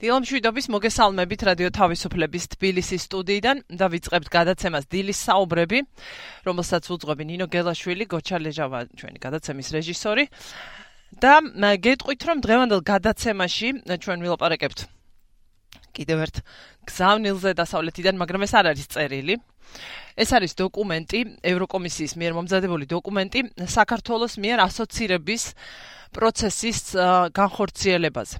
დილამშვიდობის მოგესალმებით რადიო თავისუფლების თბილისის სტუდიიდან და ვიწყებთ გადაცემას დილის საუბრები, რომელსაც უძღვები ნინო გელაშვილი, გოჩა ლეჟავა, ჩვენი გადაცემის რეჟისორი. და გეტყვით რომ დღევანდელ გადაცემაში ჩვენ ვილაპარაკებთ კიდევ ერთ გზავნილზე დასავლეთიდან, მაგრამ ეს არ არის წერილი. ეს არის დოკუმენტი, ევროკომისიის მიერ მომზადებული დოკუმენტი საქართველოს მიერ ასოცირების პროცესის განხორციელებაზე.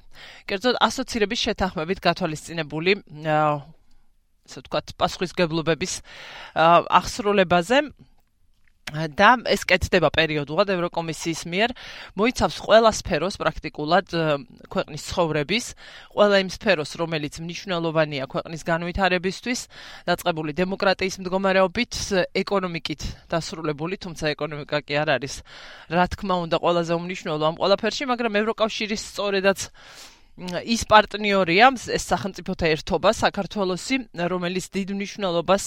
კერძოდ ასოცირების შეთანხმებით გათვალისწინებული ასე ვთქვათ, პასუხისგებლობების აღსრულებაზე და ეს კეთდება პერიოდულად ევროკომისიის მიერ. მოიცავს ყველა სფეროს პრაქტიკულად ქვეყნის ცხოვრების ყველა იმ სფეროს რომელიც მნიშვნელოვანია ქვეყნის განვითარებისთვის დაწყებული დემოკრატიის მდგომარეობით ეკონომიკით დასრულებული თუმცა ეკონომიკა კი არ არის. რა თქმა უნდა ყველაზე უმნიშვნელო ამ ყველაფერში მაგრამ ევროკავშირის სწორედაც ის პარტნიორია ეს სახელმწიფოთა ერთობა საქართველოსი რომელიც დიდ მნიშვნელობას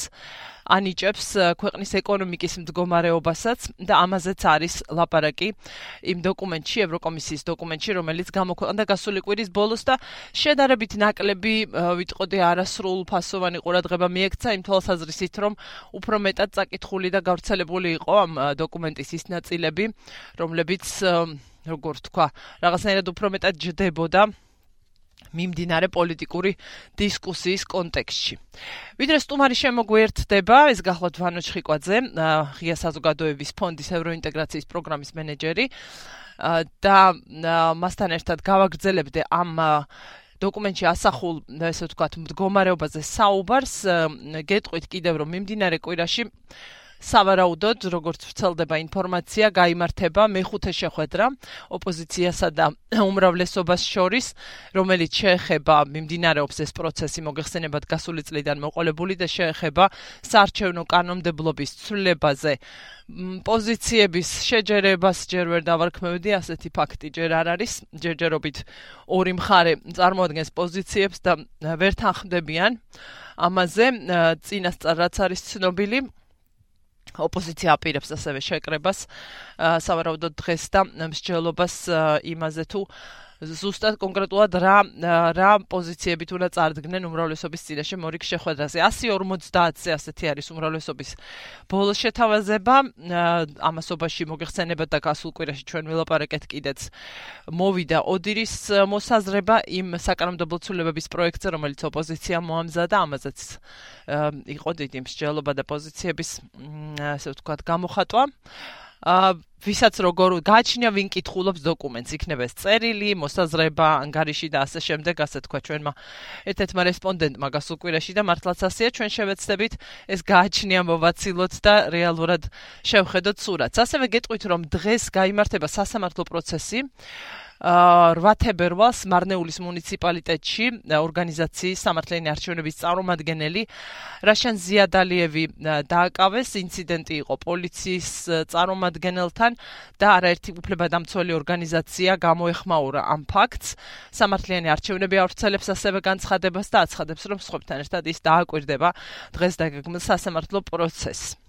ანიჭებს ქვეყნის ეკონომიკის მდგომარეობასაც და ამაზეც არის ლაპარაკი იმ დოკუმენტში ევროკომისიის დოკუმენტში რომელიც გამოქვეყნდა გასული კვირის ბოლოს და შედარებით ნაკლები ვიტყოდი არასრულ ფასოვანი ყურადღება მიექცა იმ თვალსაზრისით რომ უფრო მეტად წაკითხული და გავრცელებული იყო ამ დოკუმენტის ის ნაწილები რომლებიც როგორ თქვა რაღაცნაირად უფრო მეტად ჯდებოდა მიმდინარე პოლიტიკური დისკუსიის კონტექსტში. ვიდრე სტუმარი შემოგვერთდება, ეს გახლავთ ვანო ჩხიკვაძე, ღია საზოგადოების ფონდის ევროინტეგრაციის პროგრამის მენეჯერი და მასთან ერთად გავაგრძელებდე ამ დოკუმენტში ასახულ, ესე ვთქვათ, მდგომარეობაზე საუბარს, გეტყვით კიდევ რომ მიმდინარე კვირაში სავარაუდოდ, როგორც ვრცელდება ინფორმაცია, გამართება მეხუთე შეხვედრა ოპოზიციასა და უმრავლესობას შორის, რომელიც შეეხება მიმდინარეობს ეს პროცესი მოგეხსენებათ გასული წლიდან მოყოლებული და შეეხება საარჩევნო კანონმდებლობის ცვლილებაზე. პოზიციების შეჯერებას ჯერ ვერ დავარქმევდი, ასეთი ფაქტი ჯერ არ არის. ჯერჯერობით ორი მხარე წარმოადგენს პოზიციებს და ვერ თანხმდებიან ამაზე. წინასწარ რაც არის ცნობილი, ოპოზიცია აპირებს ასევე შეკრებას სავარაუდოდ დღეს და მსჯელობას იმაზე თუ ზუსტად კონკრეტულად რა რა პოზიციებით უნდა წარდგნენ უმრავლესობის წინაშე მორიგ შეხვედრაზე. 150-ზე ასეთი არის უმრავლესობის ბოლოს შეთავაზება. ამასობაში მოგეხსენებათ და გასულ კვირაში ჩვენ ვილაპარაკეთ კიდეც. მოვიდა ოდირის მოსაზრება იმ საკანონმდებლო ცვლილებების პროექტზე რომელიც ოპოზიცია მოამზადა ამაზეც იყო დიდი მსჯელობა და პოზიციების ასე ვთქვათ გამოხატვა ვისაც როგორ გააჩნია ვინ კითხულობს დოკუმენტს იქნება ეს წერილი, მოსაზრება, ანგარიში და ასე შემდეგ, ასე თქვა ჩვენმა ერთ-ერთმა რესპონდენტმა გასულ კვირაში და მართლაც ასეა, ჩვენ შევეცდებით ეს გააჩნია მოვაცილოთ და რეალურად შევხედოთ სურათს. ასევე გეტყვით რომ დღეს გამართება სასამართლო პროცესი 8 თებერვალს მარნეულის მუნიციპალიტეტში ორგანიზაციის სამართლიანი არჩევნების წარმომადგენელი რაშან ზიადალიევი დააკავეს. ინციდენტი იყო პოლიციის წარმომადგენელთან და არაერთი უფლებადამცველი ორგანიზაცია გამოეხმაურა ამ ფაქტს. სამართლიანი არჩევნები ავრცელებს ასევე განცხადებას და აცხადებს რომ სხვებთან ერთად ის დააკვირდება დღეს დაგეგმილ სასამართლო პროცესს.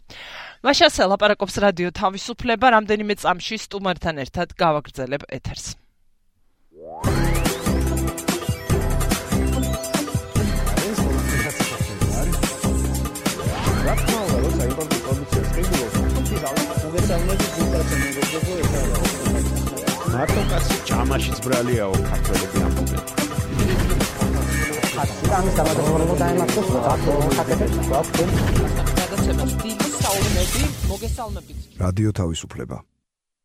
მაშასე ლაპარაკობს რადიო თავისუფლება რამდენიმე წამში სტუმართან ერთად გავაგრძელებ ეთერს მარტო კაცი ჯამაშიც ბრალიაო ქართველები ამბობენ. ხაცი ამის დამადრობრებო დაემართოს ხაკეთებს გვაქვს გადაცემა სტილი საუბნები მოგესალმებით. რადიო თავისუფლება.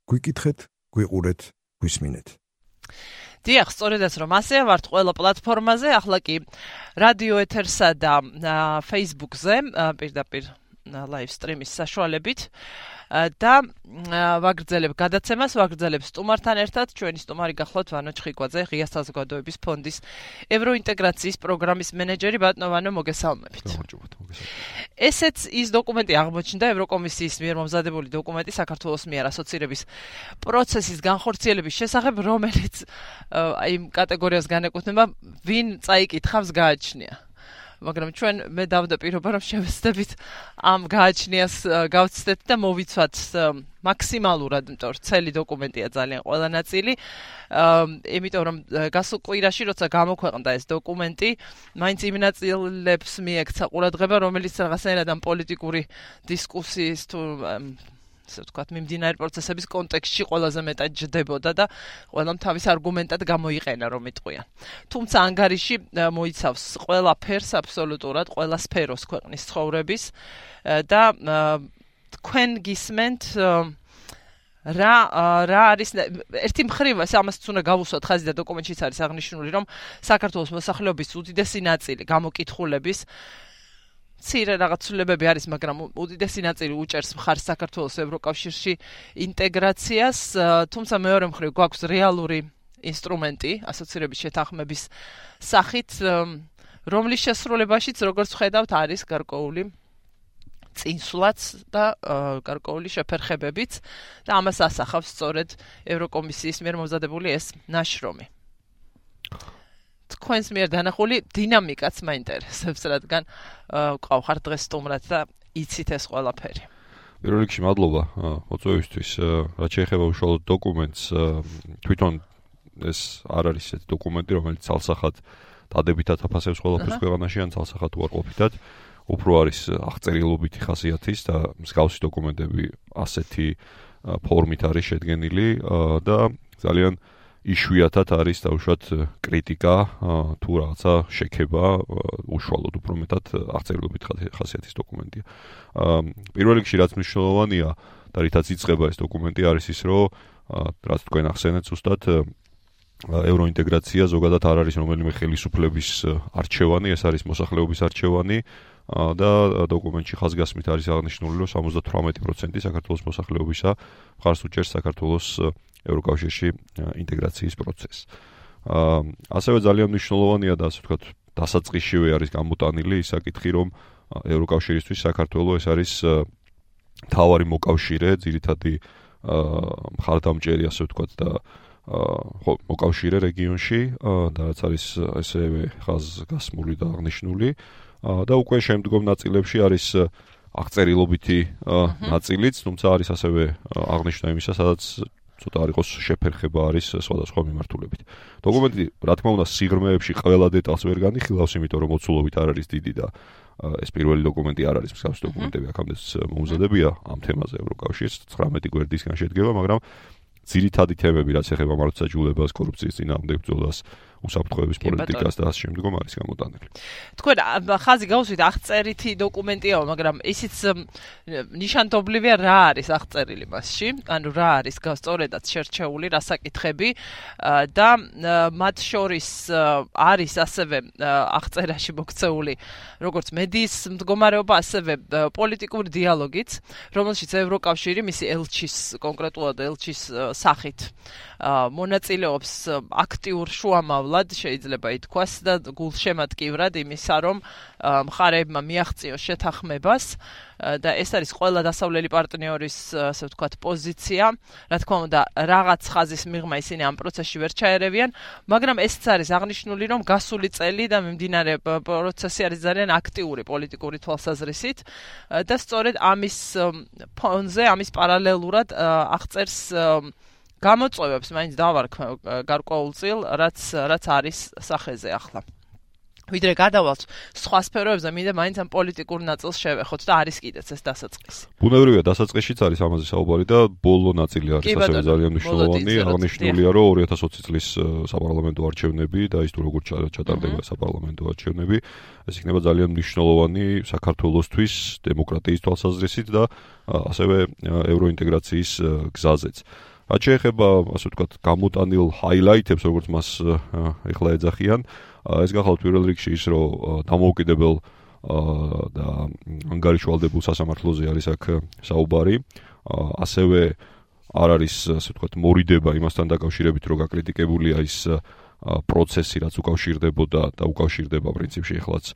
გვიკითხეთ, გვიყურეთ, გვისმინეთ. დიახ, სწორედაც რომ ასე ვართ ყველა პლატფორმაზე, ახლა კი რადიო ეთერსა და Facebook-ზე პირდაპირ live stream-ის საშუალებით და ვაგრძელებ გადაცემას, ვაგრძელებ სტუმართან ერთად, ჩვენი სტუმარი გახლავთ ვანო ჩხიკვაძე, ღია საზოგადოების ფონდის ევროინტეგრაციის პროგრამის მენეჯერი ბატონო ვანო, მოგესალმებით. ესეც ის დოკუმენტი აღმოჩნდა ევროკომისიის მიერ მომზადებული დოკუმენტი საქართველოს მიერ ასოცირების პროცესის განხორციელების შესახებ, რომელიც აი კატეგორიას განეკუთვნება, ვინ წაიკითხავს გააჩნია. მაგრამ ჩვენ მე დავდაპირობა რომ შევეცდებით ამ გააჩნიას გავცდეთ და მოვიცვათ მაქსიმალურად, იმიტომ რომ ცელი დოკუმენტია ძალიან ყველა ნაწილი. აა, იმიტომ რომ გასულ კვირაში როცა გამოქვეყნდა ეს დოკუმენტი, მაინც იმ ნაწილებს მიექცა ყურადღება, რომელიც რაღაცნაირად ამ პოლიტიკური დისკუსიის თუ ასე ვთქვათ, მიმდინარე პროცესების კონტექსტში ყველაზე მეტად ჯდებოდა და ყველამ თავის არგუმენტად გამოიყენა, რომ იტყვიან. თუმცა ანგარიში მოიცავს ყველა ფერს აბსოლუტურად, ყველა სფეროს ქვეყნის ცხოვრების და თქვენ გისმენთ რა რა არის ერთი მხრივ ამას უნდა გავუსვათ ხაზი და დოკუმენტშიც არის აღნიშნული რომ საქართველოს მოსახლეობის უდიდესი ნაწილი გამოკითხულების ცირე რაღაცულებები არის მაგრამ უდიდესი ნაწილი უჭერს მხარს საქართველოს ევროკავშირში ინტეგრაციას თუმცა მეორე მხრივ გვაქვს რეალური ინსტრუმენტი ასოცირების შეთანხმების სახით რომლის შესრულებაშიც როგორც ხედავთ არის გარკვეული წინსვლაც და გარკვეული შეფერხებებიც და ამას ასახავს სწორედ ევროკომისიის მიერ მომზადებული ეს ნაშრომი. თქვენს მიერ დანახული დინამიკაც მაინტერესებს, რადგან ყავხარ დღეს სტუმრად და იცით ეს ყველაფერი. პირველ რიგში მადლობა მოწვევისთვის. რაც შეეხება უშუალოდ დოკუმენტს, თვითონ ეს არ არის ეს დოკუმენტი, რომელიც ცალსახად დადებითად აფასებს ყველაფერს ქვეყანაში ან ცალსახად უარყოფითად. უფრო არის აღწერილობითი ხასიათის და მსგავსი დოკუმენტები ასეთი ფორმით არის შედგენილი და ძალიან იშვიათად არის დაუშვათ კრიტიკა თუ რაღაცა შექება უშუალოდ უფრო მეტად აღწერილობითი ხასიათის დოკუმენტია. პირველ რიგში რაც მნიშვნელოვანია და რითაც იწყება ეს დოკუმენტი არის ის რომ რაც თქვენ ახსენეთ ზუსტად ევროინტეგრაცია ზოგადად არ არის რომელიმე ხელისუფლების არჩევანი, ეს არის მოსახლეობის არჩევანი და დოკუმენტში ხაზგასმით არის აღნიშნული, რომ 78% საქართველოს მოსახლეობისა მხარს უჭერს საქართველოს ევროკავშირში ინტეგრაციის პროცესს. აა ასევე ძალიან მნიშვნელოვანია და ასე ვთქვათ, დასაწყისშივე არის გამოტანილი ის საკითხი, რომ ევროკავშირისთვის საქართველოს ეს არის თავარი მოკავშირე, ძირითადი აა მხარდამჭერი ასე ვთქვათ და აა მოკავშირე რეგიონში და რაც არის ესევე ხაზგასმული და აღნიშნული. და უკვე შემდგომ ნაწილებში არის აღწერილობითი ნაწილიც, თუმცა არის ასევე აღნიშნა იმისა, სადაც ცოტა არ იყოს შეფერხება არის სხვადასხვა მიმართულებით. დოკუმენტი, რა თქმა უნდა, სიღრმეებში ყველა დეტალს ვერ განიხილავს, იმიტომ რომ მოცულობით არ არის დიდი და ეს პირველი დოკუმენტი არ არის მსგავსი დოკუმენტები აქამდე მომზადებია ამ თემაზე ევროკავშირს 19 გვერდისგან შედგება, მაგრამ ძირითადი თემები რაც ეხება მართლმსაჯულებას, კორუფციის წინააღმდეგ ბრძოლას, უსაფრთხოების პოლიტიკას და ასე შემდგომ არის გამოტანილი. თქვენ ხაზი გავუსვით აღწერითი დოკუმენტიაო, მაგრამ ისიც ნიშანდობლივია რა არის აღწერილი მასში, ანუ რა არის სწორედაც შერჩეული რასაკითხები და მათ შორის არის ასევე აღწერაში მოქცეული როგორც მედიის მდგომარეობა, ასევე პოლიტიკური დიალოგიც, რომელშიც ევროკავშირი მისი ელჩის კონკრეტულად ელჩის სახით მონაწილეობს აქტიურ შუამავლად შეიძლება ითქვას და გულშემატკივრად იმისა რომ მხარეებმა მიაღწიოს შეთანხმებას და ეს არის ყველა დასავლელი პარტნიორის ასე ვთქვათ პოზიცია. რა თქმა უნდა რაღაც ხაზის მიღმა ისინი ამ პროცესში ვერ ჩაერევიან მაგრამ ესც არის აღნიშნული რომ გასული წელი და მიმდინარე პროცესი არის ძალიან აქტიური პოლიტიკური თვალსაზრისით და სწორედ ამის ფონზე ამის პარალელურად აღწერს გამოწვევებს მაინც დავარქ გარკვეულ წილ, რაც რაც არის სახეზე ახლა. ვიდრე გადავალთ სხვა სფეროებზე, მინდა მაინც ამ პოლიტიკურ ნაწილს შევეხოთ და არის კიდეც ეს დასაწყისი. ბუნებრივია, დასაწყისშიც არის ამაზე საუბარი და ბოლო ნაწილი არის ასევე ძალიან მნიშვნელოვანი. აღნიშნულია, რომ 2020 წლის საპარლამენტო არჩევნები და ის თუ როგორ ჩატარდება საპარლამენტო არჩევნები, ეს იქნება ძალიან მნიშვნელოვანი საქართველოსთვის დემოკრატიის თვალსაზრისით და ასევე ევროინტეგრაციის გზაზეც. რაც შეეხება ასე ვთქვათ გამოტანილ ჰაილაითებს როგორც მას ეხლა ეძახიან ეს გახალთ პირველ რიგში ის რომ დამოუკიდებელ და ანგარიშვალდებულ სასამართლოზე არის აქ საუბარი. ასევე არ არის ასე ვთქვათ მორიდება იმასთან დაკავშირებით რომ გაკრიტიკებულია ის პროცესი რაც უკავშირდებოდა და უკავშირდება პრინციპში ეხლაც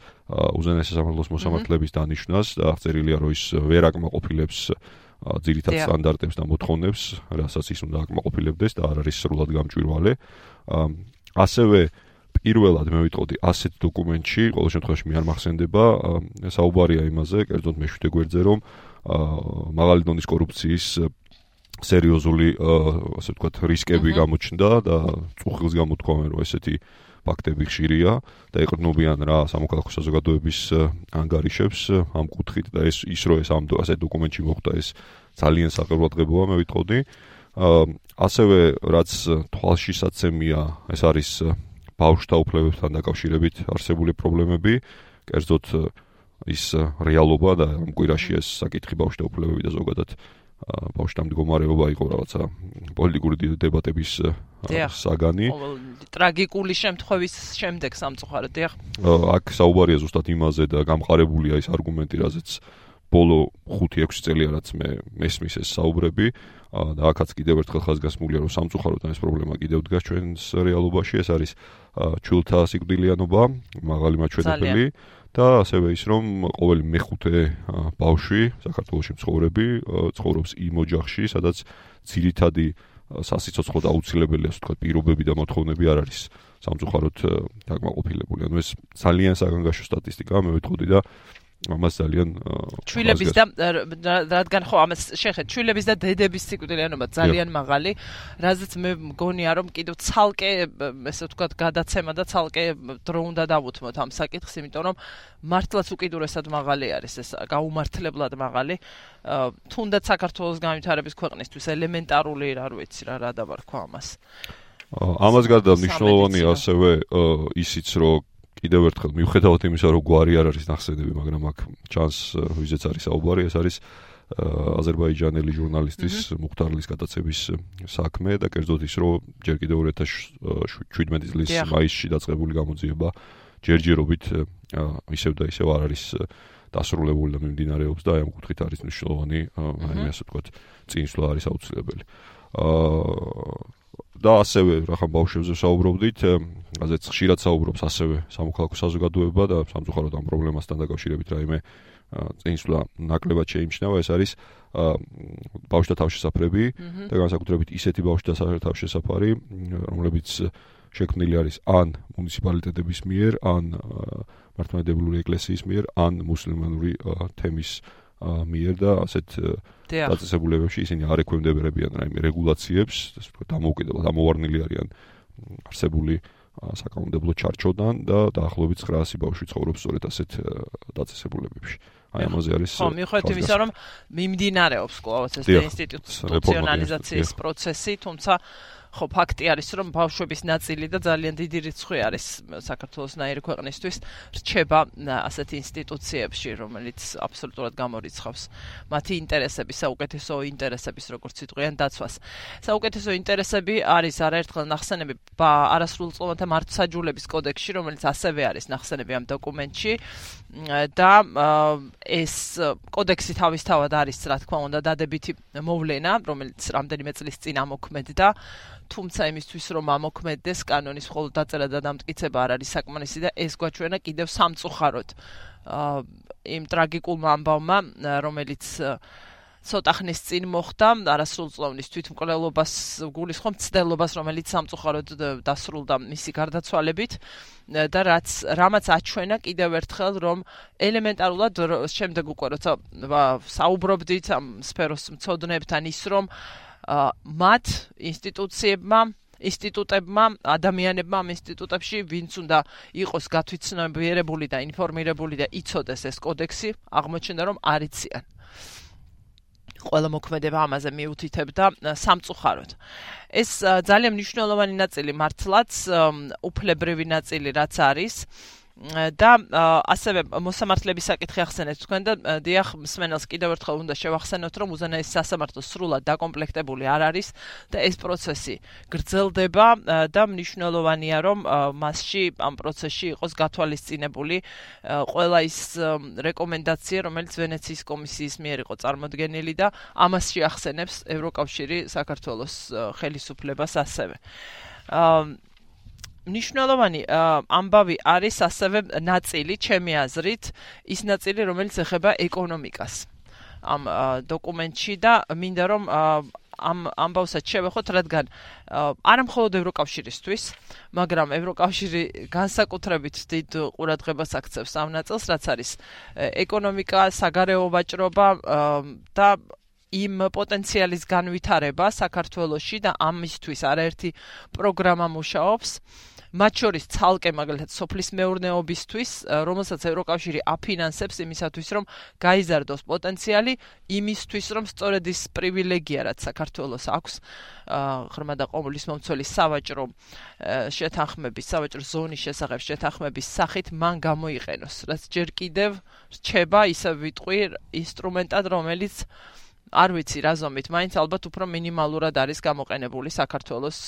უზენაეს სასამართლოს მოსამართლების დანიშვნას და აღწერილია რომ ის ვერ აკმაყოფილებს ძირითად სტანდარტებს და მოთხოვნებს, რასაც ის უნდა აკმაყოფილებდეს და არ არის სრულად გამჭვირვალე. ასევე პირველად მე ვიტყოდი ასეთ დოკუმენტში, ყოველ შემთხვევაში მე არ მახსენდება, საუბარია იმაზე, კერძოდ მეშვიდე გვერდზე, რომ მაღალი დონის კორუფციის სერიოზული ასე ვთქვათ რისკები გამოჩნდა და წუხილს გამოთქვამენ რომ ესეთი ფაქტები ხშირია და ეყრდნობიან რა სამოქალაქო საზოგადოების ანგარიშებს ამ კუთხით და ეს ის რო ეს ამ ასე დოკუმენტში მოხდა ეს ძალიან საყურადღებოა მე ვიტყოდი. ასევე რაც თვალშისაცემია ეს არის ბავშვთა უფლებებთან დაკავშირებით არსებული პრობლემები. კერძოდ ის რეალობა და ამ კვირაში ეს საკითხი ბავშვთა უფლებები და ზოგადად ბავშვთა მდგომარეობა იყო რაღაცა პოლიტიკური დებატების საგანი. ტრაგიკული შემთხვევის შემდეგ სამწუხაროდ, დიახ. აქ საუბარია ზუსტად იმაზე და გამყარებულია ის არგუმენტი, რაზეც ბოლო 5-6 წელი რაც მე მესმის ეს საუბრები და აქაც კიდევ ერთხელ ხაზგასმულია რომ სამწუხაროდ ეს პრობლემა კიდევ დგას ჩვენს რეალობაში ეს არის ჩულთა სიკვდილიანობა მაღალი მაჩვენებელი და ასევე ის რომ ყოველი მეხუთე ბავშვი საქართველოს ცხოვრები ცხოვრობს იმ ოჯახში სადაც ძირითადი სასიცოცხლო და აუცილებელი ასე ვთქვათ პირობები და მოთხოვნები არ არის სამწუხაროდ დაკმაყოფილებული. ანუ ეს ძალიან საგანგაშო სტატისტიკაა მე ვიტყოდი და ამას ძალიან ჩვილების და რადგან ხო ამას შეხეთ ჩვილების და დედების სიკვდილიანობა ძალიან მაღალი. რაზეც მე მგონია რომ კიდევ ცალკე ესე ვთქვათ გადაცემა და ცალკე დრო უნდა დავუთმოთ ამ საკითხს იმიტომ რომ მართლაც უკიდურესად მაღალი არის ეს გაუმართლებლად მაღალი. თუნდაც საქართველოს განვითარების ქვეყნისთვის ელემენტარული რა ვიცი რა რა დავარქვა ამას. ამას გარდა მნიშვნელოვანია ასევე ისიც რომ კიდევ ერთხელ მიუხედავად იმისა, რომ გვარი არ არის ნახსენები, მაგრამ აქ ჩანს ვიზეც არის საუბარი, ეს არის აზერბაიჯანელი ჟურნალისტის მუხტარლის გადაცების საქმე და კერძოდ ის, რომ ჯერ კიდევ 2017 წლის მაისში დაწყებული გამოძიება ჯერჯერობით ისევ და ისევ არ არის დასრულებული და მიმდინარეობს და აი ამ კუთხით არის მნიშვნელოვანი, აი ასე ვთქვათ, წინსვლა არის აუცილებელი. აა და ასევე რახან ბავშვებზე საუბრობდით, აზეც ხშირად საუბრობს ასევე სამოქალაქო საზოგადოება და სამწუხაროდ ამ პრობლემასთან დაკავშირებით რაიმე წინსვლა ნაკლებად შეიმჩნევა, ეს არის ბავშვთა თავშესაფრები და განსაკუთრებით ისეთი ბავშვთა თავშესაფარი, რომლებიც შექმნილი არის ან მუნიციპალიტეტების მიერ, ან მართლმადიდებლური ეკლესიის მიერ, ან მუსლიმანური თემის მიერ და ასეთ დაწესებულებებში ისინი არ ექვემდებარებიან რაიმე რეგულაციებს, ასე ვთქვათ, დამოუკიდებლად ამოვარნილი არიან არსებული საკანონმდებლო ჩარჩოდან და დაახლოებით 900 ბავშვი ცხოვრობს სწორედ ასეთ დაწესებულებებში. აი ამაზე არის ხო, მიხედვით იმისა, რომ მიმდინარეობს კვლავაც ეს ინსტიტუციონალიზაციის პროცესი, თუმცა ხო ფაქტი არის რომ ბავშვების ნაწილი და ძალიან დიდი რიცხვი არის საქართველოს ნაირი ქვეყნისთვის. რჩება ასეთ ინსტიტუციებში რომელიც აბსოლუტურად გამორიცხავს. მათი ინტერესების საუკეთესო ინტერესების როგორც იტყვიან დაცვას. საუკეთესო ინტერესები არის არაერთხელ ნახსენები არასრულწლოვანთა მართლმსაჯულების კოდექსში რომელიც ასევე არის ნახსენები ამ დოკუმენტში. და ეს კოდექსი თავისთავად არის რა თქმა უნდა დადებითი მოვლენა რომელიც რამდენიმე წლის წინ ამოქმედდა თუმცა იმისთვის რომ ამოქმედდეს კანონის მხოლოდ დაწერა და დამტკიცება არ არის საკმარისი და ეს გვაჩვენა კიდევ სამწუხაროდ. იმ ტრაგიკულმა ამბავმა რომელიც ცოტა ხნის წინ მოხდა არასრულწლოვნის თვითმკვლელობას გულისხმობ ცდელობას რომელიც სამწუხაროდ დასრულდა მისი გარდაცვალებით. და რაც რამაც აჩვენა კიდევ ერთხელ რომ ელემენტარულად შემდეგ უკვე როცა საუბრობდით ამ სფეროს მწოდნებთან ის რომ მათ ინსტიტუციებმა ინსტიტუტებმა, ადამიანებმა ამ ინსტიტუტებში ვინც უნდა იყოს გათვითცნობიერებული და ინფორმირებული და იცოდეს ეს კოდექსი, აღმოჩნდა რომ არიციან. ყველა მოქმედება ამაზე მიუთითებდა სამწუხაროდ. ეს ძალიან მნიშვნელოვანი ნაწილი მართლაც უფლებრივი ნაწილი რაც არის, და ასევე მოსამართლების საკითხი ახსენეთ. თქვენ და დიახ მსმენელს კიდევ ერთხელ უნდა შევახსენოთ რომ უზენაეს სასამართლო სრულად დაკომპლექტებული არ არის და ეს პროცესი გრძელდება და მნიშვნელოვანია რომ მასში ამ პროცესში იყოს გათვალისწინებული ყველა ის რეკომენდაცია რომელიც ვენეციის კომისიის მიერ იყო წარმოდგენილი და ამას შეახსენებს ევროკავშირი საქართველოს ხელისუფლებას ასევე ნიშნულოვანი ამბავი არის ასევე ნაწილი ჩემი აზრით ის ნაწილი რომელიც ეხება ეკონომიკას ამ დოკუმენტში და მინდა რომ ამ ამბავსაც შევეხოთ, რადგან არა მხოლოდ ევროკავშირისთვის, მაგრამ ევროკავშირი განსაკუთრებით დიდ ყურადღებას აქცევს ამ ნაწილს, რაც არის ეკონომიკა, საგარეო ვაჭრობა და იმ პოტენციალის განვითარება საქართველოსში და ამისთვის არაერთი პროგრამა მუშაობს. მათ შორის ცალკე მაგალითად სოფლის მეურნეობისთვის, რომელსაც ევროკავშირი აფინანსებს იმისათვის, რომ გაიზარდოს პოტენციალი, იმისთვის, რომ სწორედ ის პრივილეგია, რაც საქართველოს აქვს, ღრმა და ყომლის მომცველი სავაჭრო შეთანხმების, სავაჭრო ზონის შესახებ შეთანხმების სახით მან გამოიყენოს, რაც ჯერ კიდევ რჩება ისე ვიტყვი ინსტრუმენტად, რომელიც არ ვიცი რა ზომით, მაინც ალბათ უფრო მინიმალურად არის გამოყენებული საქართველოს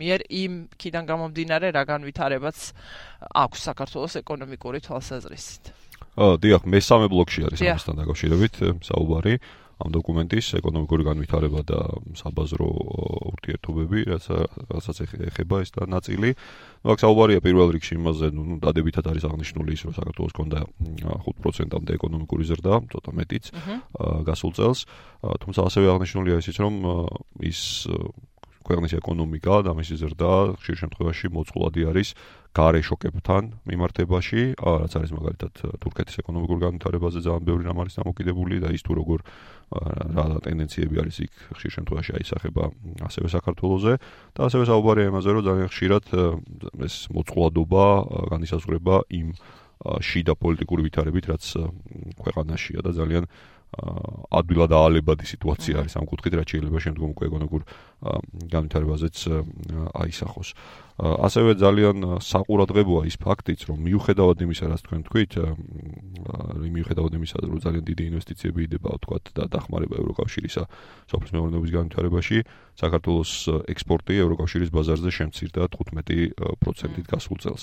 მიერ იმ კიდან გამომდინარე რა განვითარებაც აქვს საქართველოს ეკონომიკური თვალსაზრისით. აა, დიახ, მესამე ბლოკში არის ამასთან დაკავშირებით საუბარი. ამ დოკუმენტის ეკონომიკური განვითარება და საბაზრო ურთიერთობები, რაც რასაც ეხება ეს და ნაწილი. ну, აქ საუბარია პირველ რიგში იმაზე, ну, დადებითად არის აღნიშნული ის, რომ საქართველოს კონდა 5%-ამდე ეკონომიკური ზრდა, ცოტა მეტიც, გასულ წელს. თუმცა ასევე აღნიშნულია ისიც, რომ ის ქვეყნის ეკონომიკა და მისი ზრდა ხშირ შემთხვევაში მოწყვლადი არის გარე შოკებთან მიმართებაში, რაც არის მაგალითად თურქეთის ეკონომიკურ განვითარებაზე ძალიან ბევრი რამ არის დამოკიდებული და ის თუ როგორ რა ტენდენციები არის იქ ხშირ შემთხვევაში აისახება ასევე საქართველოსზე და ასევე საუბარია იმაზე, რომ ძალიან ხშირად ეს მოწყვლადობა განისაზღვრება იმ შიდა პოლიტიკური ვითარებით, რაც ქვეყანაშია და ძალიან ადვილად აალებადი სიტუაცია არის ამ კუთხით, რაც შეიძლება შემდგომ უკვე ეკონომიკურ განვითარებაზეც აისახოს. ასევე ძალიან საყურადღებოა ის ფაქტიც, რომ მიუხედავად იმისა, რაც თქვენ თქვით, მიუხედავად იმისა, რომ ძალიან დიდი ინვესტიციები იდება, თქვათ, და დახმარება ევროკავშირისა სოფლის მეურნეობის განვითარებაში, საქართველოს ექსპორტი ევროკავშირის ბაზარზე შემცირდა 15%-ით გასულ წელს.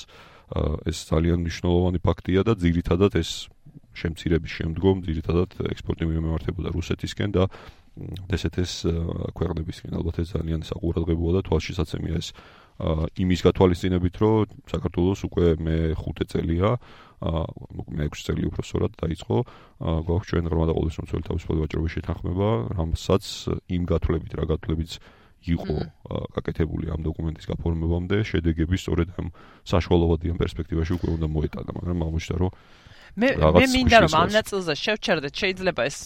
ეს ძალიან მნიშვნელოვანი ფაქტია და ძირითადად ეს შემცირების შემდგომ ძირითადად ექსპორტი მიმართებოდა რუსეთისკენ და დსთ-ს ქვეყნებისკენ. ალბათ ეს ძალიან საყურადღებოა და თვალშისაცემია ეს იმის გათვალისწინებით, რომ საქართველოს უკვე მე 5 წელია, მე 6 წელი უფრო სწორად დაიწყო, გვაქვს ჩვენ ღრმა და ყოველდღიური თავისუფალი ვაჭრობის შეთანხმება, რომელსაც იმ გათვლებით, რა გათვლებიც იყო გაკეთებული ამ დოკუმენტის გაფორმებამდე, შედეგები სწორედ ამ საშუალოვადიან პერსპექტივაში უკვე უნდა მოეტანა, მაგრამ აღმოჩნდა, რომ მე მე მინდა რომ ამ ნაწილზე შევჩერდეთ შეიძლება ეს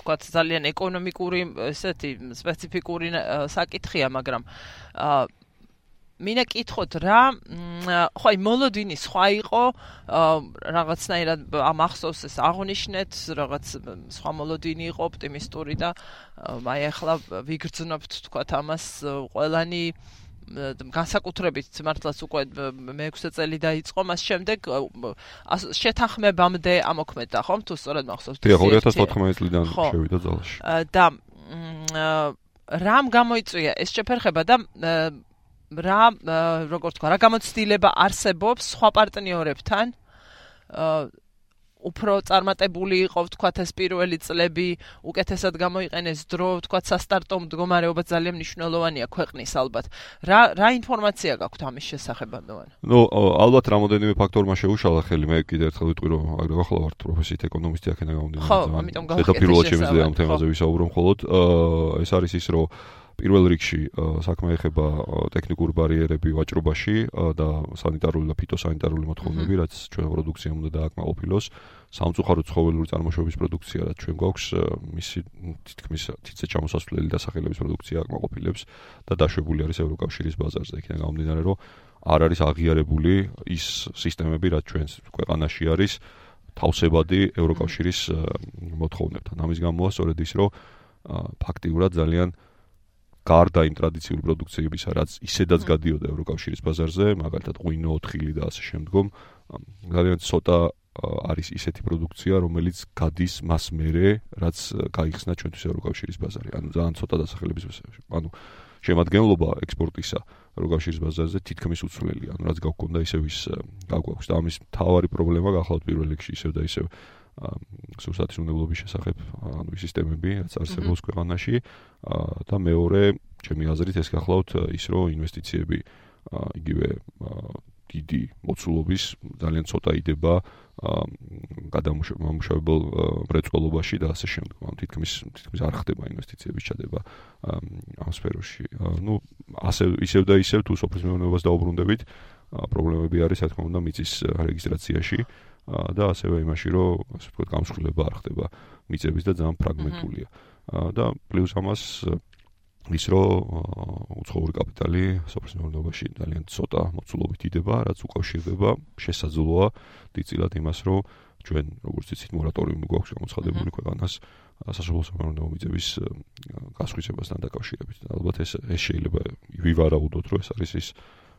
თქვა ძალიან ეკონომიკური ესეთი სპეციფიკური საკითხია მაგრამ აა მინდა კითხოთ რა ხო აი მოლოდინი სხვა იყო რაღაცნაირად ამ ახსოვს ეს აღნიშნეთ რაღაც სხვა მოლოდინი იყო ოპტიმისტური და აი ახლა ვიგრძნობთ თქვა ამას ყველანი განსაკუთრებით მართლაც უკვე მე-6 წელი დაიწყო მას შემდეგ შეთანხმებამდე ამოქმედა ხომ? თუ სწორად მახსოვს. თუ 2014 წლიდან შევიდა ძალაში. და რამ გამოიწვია ეს შეფერხება და რა როგორ თქვა რა გამოცდილება არსებობს სხვა პარტნიორებთან უფრო წარმატებული იყო ვთქვათ ეს პირველი წლები, უკეთესად გამოიყენეს დრო, ვთქვათ სასტარტო მდგომარეობა ძალიან მნიშვნელოვანია ქვეყნის ალბათ. რა რა ინფორმაცია გაქვთ ამის შესახებ ანდოვან? ნუ ალბათ რამოდენიმე ფაქტორმა შეუშალა ხელი, მე კიდევ ერთხელ ვიტყვი რომ აგრე ახლა ვარ პროფესიით ეკონომისტი აქენა გამომდინარე. ხო, ამიტომ გავხეთე. ეს პირველად შემიძლია ამ თემაზე ვისაუბრო მხოლოდ. აა ეს არის ის რომ პირველ რიგში საქმე ეხება ტექნიკურ ბარიერები ვაჭრობაში და სანიტარული და ფიტოსანიტარული მოთხოვნები, რაც ჩვენ პროდუქციამ უნდა დააკმაყოფილოს. სამწუხარო ცხოველური წარმოშობის პროდუქცია, რაც ჩვენ გვაქვს, მისი თითქმის თითზე ჩამოსასვლელი დასახელების პროდუქცია აკმაყოფილებს და დაშვებული არის ევროკავშირის ბაზარზე. იქიდან გამომდინარე, რომ არ არის აღიარებული ის სისტემები, რაც ჩვენ ქვეყანაში არის თავსებადი ევროკავშირის მოთხოვნებთან. ამის გამოა სწორედ ის, რომ ფაქტიურად ძალიან გარდა იმ ტრადიციული პროდუქციებისა, რაც ისედაც გადიოდა ევროკავშირის ბაზარზე, მაგალითად ღვინო, ოთხილი და ასე შემდგომ, ძალიან ცოტა არის ისეთი პროდუქცია, რომელიც გადის მას მერე, რაც გაიხსნა ჩვენთვის ევროკავშირის ბაზარი. ანუ ძალიან ცოტა დასახელების ანუ შემადგენლობა ექსპორტისა ევროკავშირის ბაზარზე თითქმის უცვლელია. ანუ რაც გაგვქონდა ისევ ის გაგვაქვს და ამის თავარი პრობლემა გახლავთ პირველ რიგში ისევ და ისევ სურსათის უნებლობის შესახებ ანუ ის სისტემები რაც არსებობს ქვეყანაში და მეორე ჩემი აზრით ეს გახლავთ ის რომ ინვესტიციები იგივე დიდი მოცულობის ძალიან ცოტა იდება გადამუშავებელ მრეწველობაში და ასე შემდეგ. ანუ თითქმის თითქმის არ ხდება ინვესტიციების ჩადება ამ სფეროში. ну ასე ისევ და ისევ თუ სოფლის მეურნეობას დაუბრუნდებით, პრობლემები არის, რა თქმა უნდა, მიწის რეგისტრაციაში და ასევე იმაში, რომ ასე ვთქვათ, გამსხვილება არ ხდება მიწების და ძალიან ფრაგმენტულია. და პლუს ამას ის რომ უცხოური კაპიტალი სოფლის მეურნეობაში ძალიან ცოტა მოცულობით იდება, რაც უკავშირდება შესაძლოა დიდწილად იმას, რომ ჩვენ როგორც იცით მორატორიუმი გვაქვს გამოცხადებული ქვეყანას სასოფლო სამეურნეო მიწების გასხვისებასთან დაკავშირებით. ალბათ ეს ეს შეიძლება ვივარაუდოთ, რომ ეს არის ის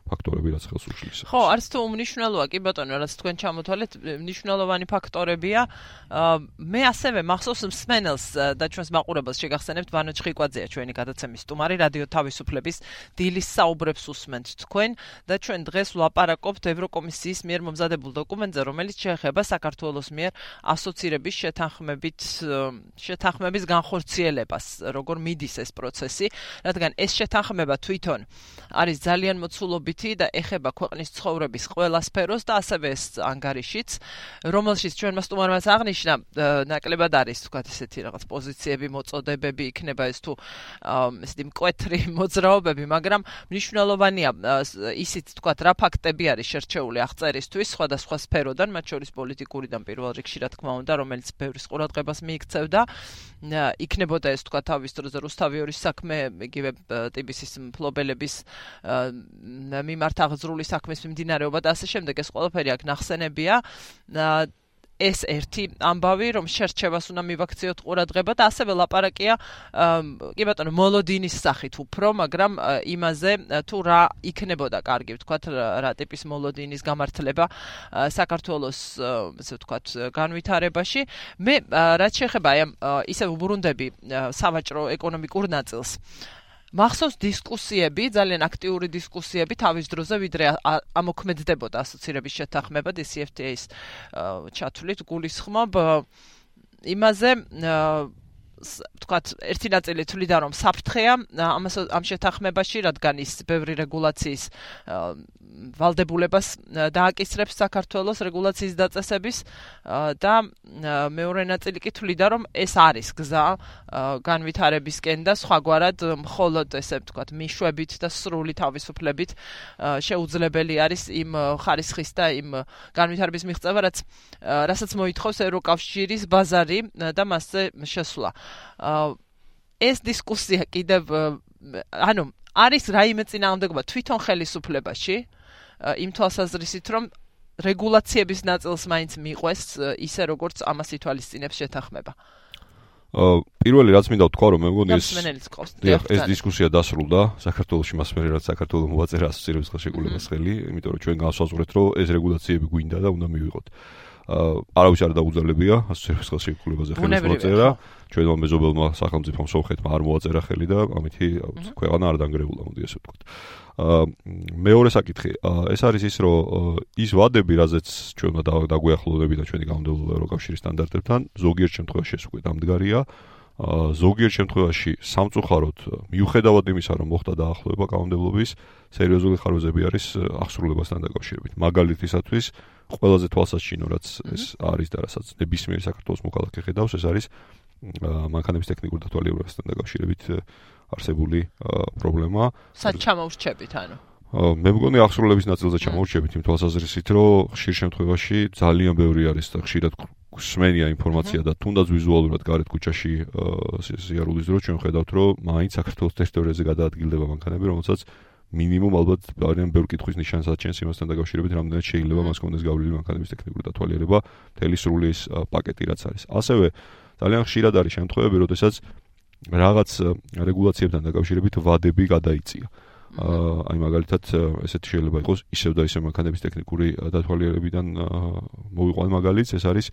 ფაქტორები რაც ხელს უშლის. ხო, არც თუ უმნიშვნელოა კი ბატონო, რაც თქვენ ჩამოთვალეთ, მნიშვნელოვანი ფაქტორებია. მე ასევე მახსოვს მსმენელს და ჩვენს მაყურებელს შეგახსენებთ ვანო ჩხიკვაძეა ჩვენი გადაცემის სტუმარი რადიო თავისუფლების დილის საუბრებს უსმენთ თქვენ და ჩვენ დღეს ვლაპარაკობთ ევროკომისიის მიერ მომზადებულ დოკუმენტზე, რომელიც შეეხება საქართველოს მიერ ასოცირების შეთანხმებით შეთანხმების განხორციელებას, როგორ მიდის ეს პროცესი, რადგან ეს შეთანხმება თვითონ არის ძალიან მოცულობი მითი და ეხება ქვეყნის ცხოვრების ყველა სფეროს და ასევე ანგარიშიც, რომელშიც ჩვენ მასტუმარმაც აღნიშნა, ნაკლებად არის თქვა ესეთი რაღაც პოზიციები, მოწოდებები იქნება ეს თუ ესეთი მკვეთრი მოძრაობები, მაგრამ მნიშვნელოვანია ისიც თქვა რა ფაქტები არის შერჩეული აღწერისთვის სხვადასხვა სფეროდან, მათ შორის პოლიტიკურიდან პირველ რიგში რა თქმა უნდა, რომელიც ბევრის ყურადღებას მიიქცევდა. იქნებოდა ეს თქვა თავის დროზე რუსთავიორის საქმე, იგივე ტიბისის მფლობელების მიმართ აღძრული საქმის მიმდინარეობა და ასე შემდეგ ეს ყველაფერი აქ ნახსენებია. ეს ერთი ამბავი რომ შერჩევას უნდა მივაქციოთ ყურადღება და ასევე ლაპარაკია კი ბატონო მოლოდინის სახით უფრო მაგრამ იმაზე თუ რა იქნებოდა კარგი ვთქვათ რა ტიპის მოლოდინის გამართლება საქართველოს ესე ვთქვათ განვითარებაში. მე რაც შეეხება აი ისე უბრუნდები სავაჭრო ეკონომიკურ ნაწილს მახსოვს დისკუსიები, ძალიან აქტიური დისკუსიები თავის დროზე, ვიდრე ამოქმედდებოდა ასოცირების შეთანხმება DCFTA-ის ჩათვლით გულისხმობ იმაზე თქვათ ერთი ნაწილი თვლიდა რომ საფრთხეა ამას ამ შეთანხმებაში რადგან ის ბევრი რეგულაციის ვალდებულებას დააკისრებს საქართველოს რეგულაციის დაწესების და მეორე ნაწილი კი თვლიდა რომ ეს არის გზა განვითარებისკენ და სხვაგვარად მხოლოდ ესე ვთქვათ მიშვებით და სრული თავისუფლებით შეუძლებელი არის იმ ხარისხის და იმ განვითარების მიღწევა რაც რასაც მოითხოვს ევროკავშირის ბაზარი და მასზე შესვლა. ეს დისკუსია კიდევ ანუ არის რაიმე წინააღმდეგობა თვითონ ხელისუფლებაში იმ თვალსაზრისით რომ რეგულაციების ნაწილს მაინც მიყვეს ისე როგორც ამას ითვალისწინებს შეთანხმება. პირველი რაც მინდა ვთქვა რომ მე მგონი ეს ეს დისკუსია დასრულდა საქართველოსში მასმერე რაც საქართველოს მოაწერა ასოცირების ხელშეკრულებას ხელი, იმიტომ რომ ჩვენ განსაზღვრეთ რომ ეს რეგულაციები გვინდა და უნდა მივიღოთ. აა არავის არ დაუძლებია ასოცირების ხელშეკრულებაზე ხელის მოწერა. ჩვენმა მეზობელმა სახელმწიფომ სოხეთმა არ მოაწერა ხელი და ამითი ქვეყანა არ დანგრეულა, მოდი ასე ვთქვათ. მეორე საკითხი ეს არის ის რომ ის ვადები რაზეც ჩვენ უნდა დაგვეახლოვდები და ჩვენი გამდევლობა ევროკავშირის სტანდარტებთან ზოგიერთ შემთხვევაში ეს უკვე დამდგარია. ზოგიერთ შემთხვევაში სამწუხაროდ მიუხედავად იმისა რომ მოხდა დაახლოება გამდევლობის სერიოზული ხარვეზები არის აღსრულებასთან დაკავშირებით მაგალითისათვის ყველაზე თვალსაჩინო რაც ეს არის და რასაც ნებისმიერი საქართველოს მოქალაქე ხედავს ეს არის მანქანების ტექნიკური დათვალიერებასთან დაკავშირებით არსებული პრობლემა. სად ჩამოვრჩებით ანუ? მე მგონი ახსრულების ნაწილზე ჩამოვრჩებით იმ თვალსაზრისით, რომ ხშირ შემთხვევაში ძალიან ბევრი არის და ხშირად სმენია ინფორმაცია და თუნდაც ვიზუალურად გარეთ ქუჩაში ზიარულის დრო ჩვენ ხედავთ, რომ მაინც საქართველოს ტერიტორიაზე გადაადგილდება მანქანები, რომელსაც მინიმუმ ალბათ ძალიან ბევრი კითხვის ნიშანს აჩენს იმასთან დაკავშირებით, რამდენად შეიძლება მას კონდეს გავლილი მანქანების ტექნიკური დათვალიერება, თელი სრული ეს პაკეტი რაც არის. ასევე ძალიან ხშირად არის შემთხვევები, როდესაც რაღაც რეგულაციებთან დაკავშირებით ვადები გადაიწია. აი მაგალითად ესეთი შეიძლება იყოს ისევ და ისევ მანქანების ტექნიკური დათვალიერებიდან მოვიყვან მაგალითს ეს არის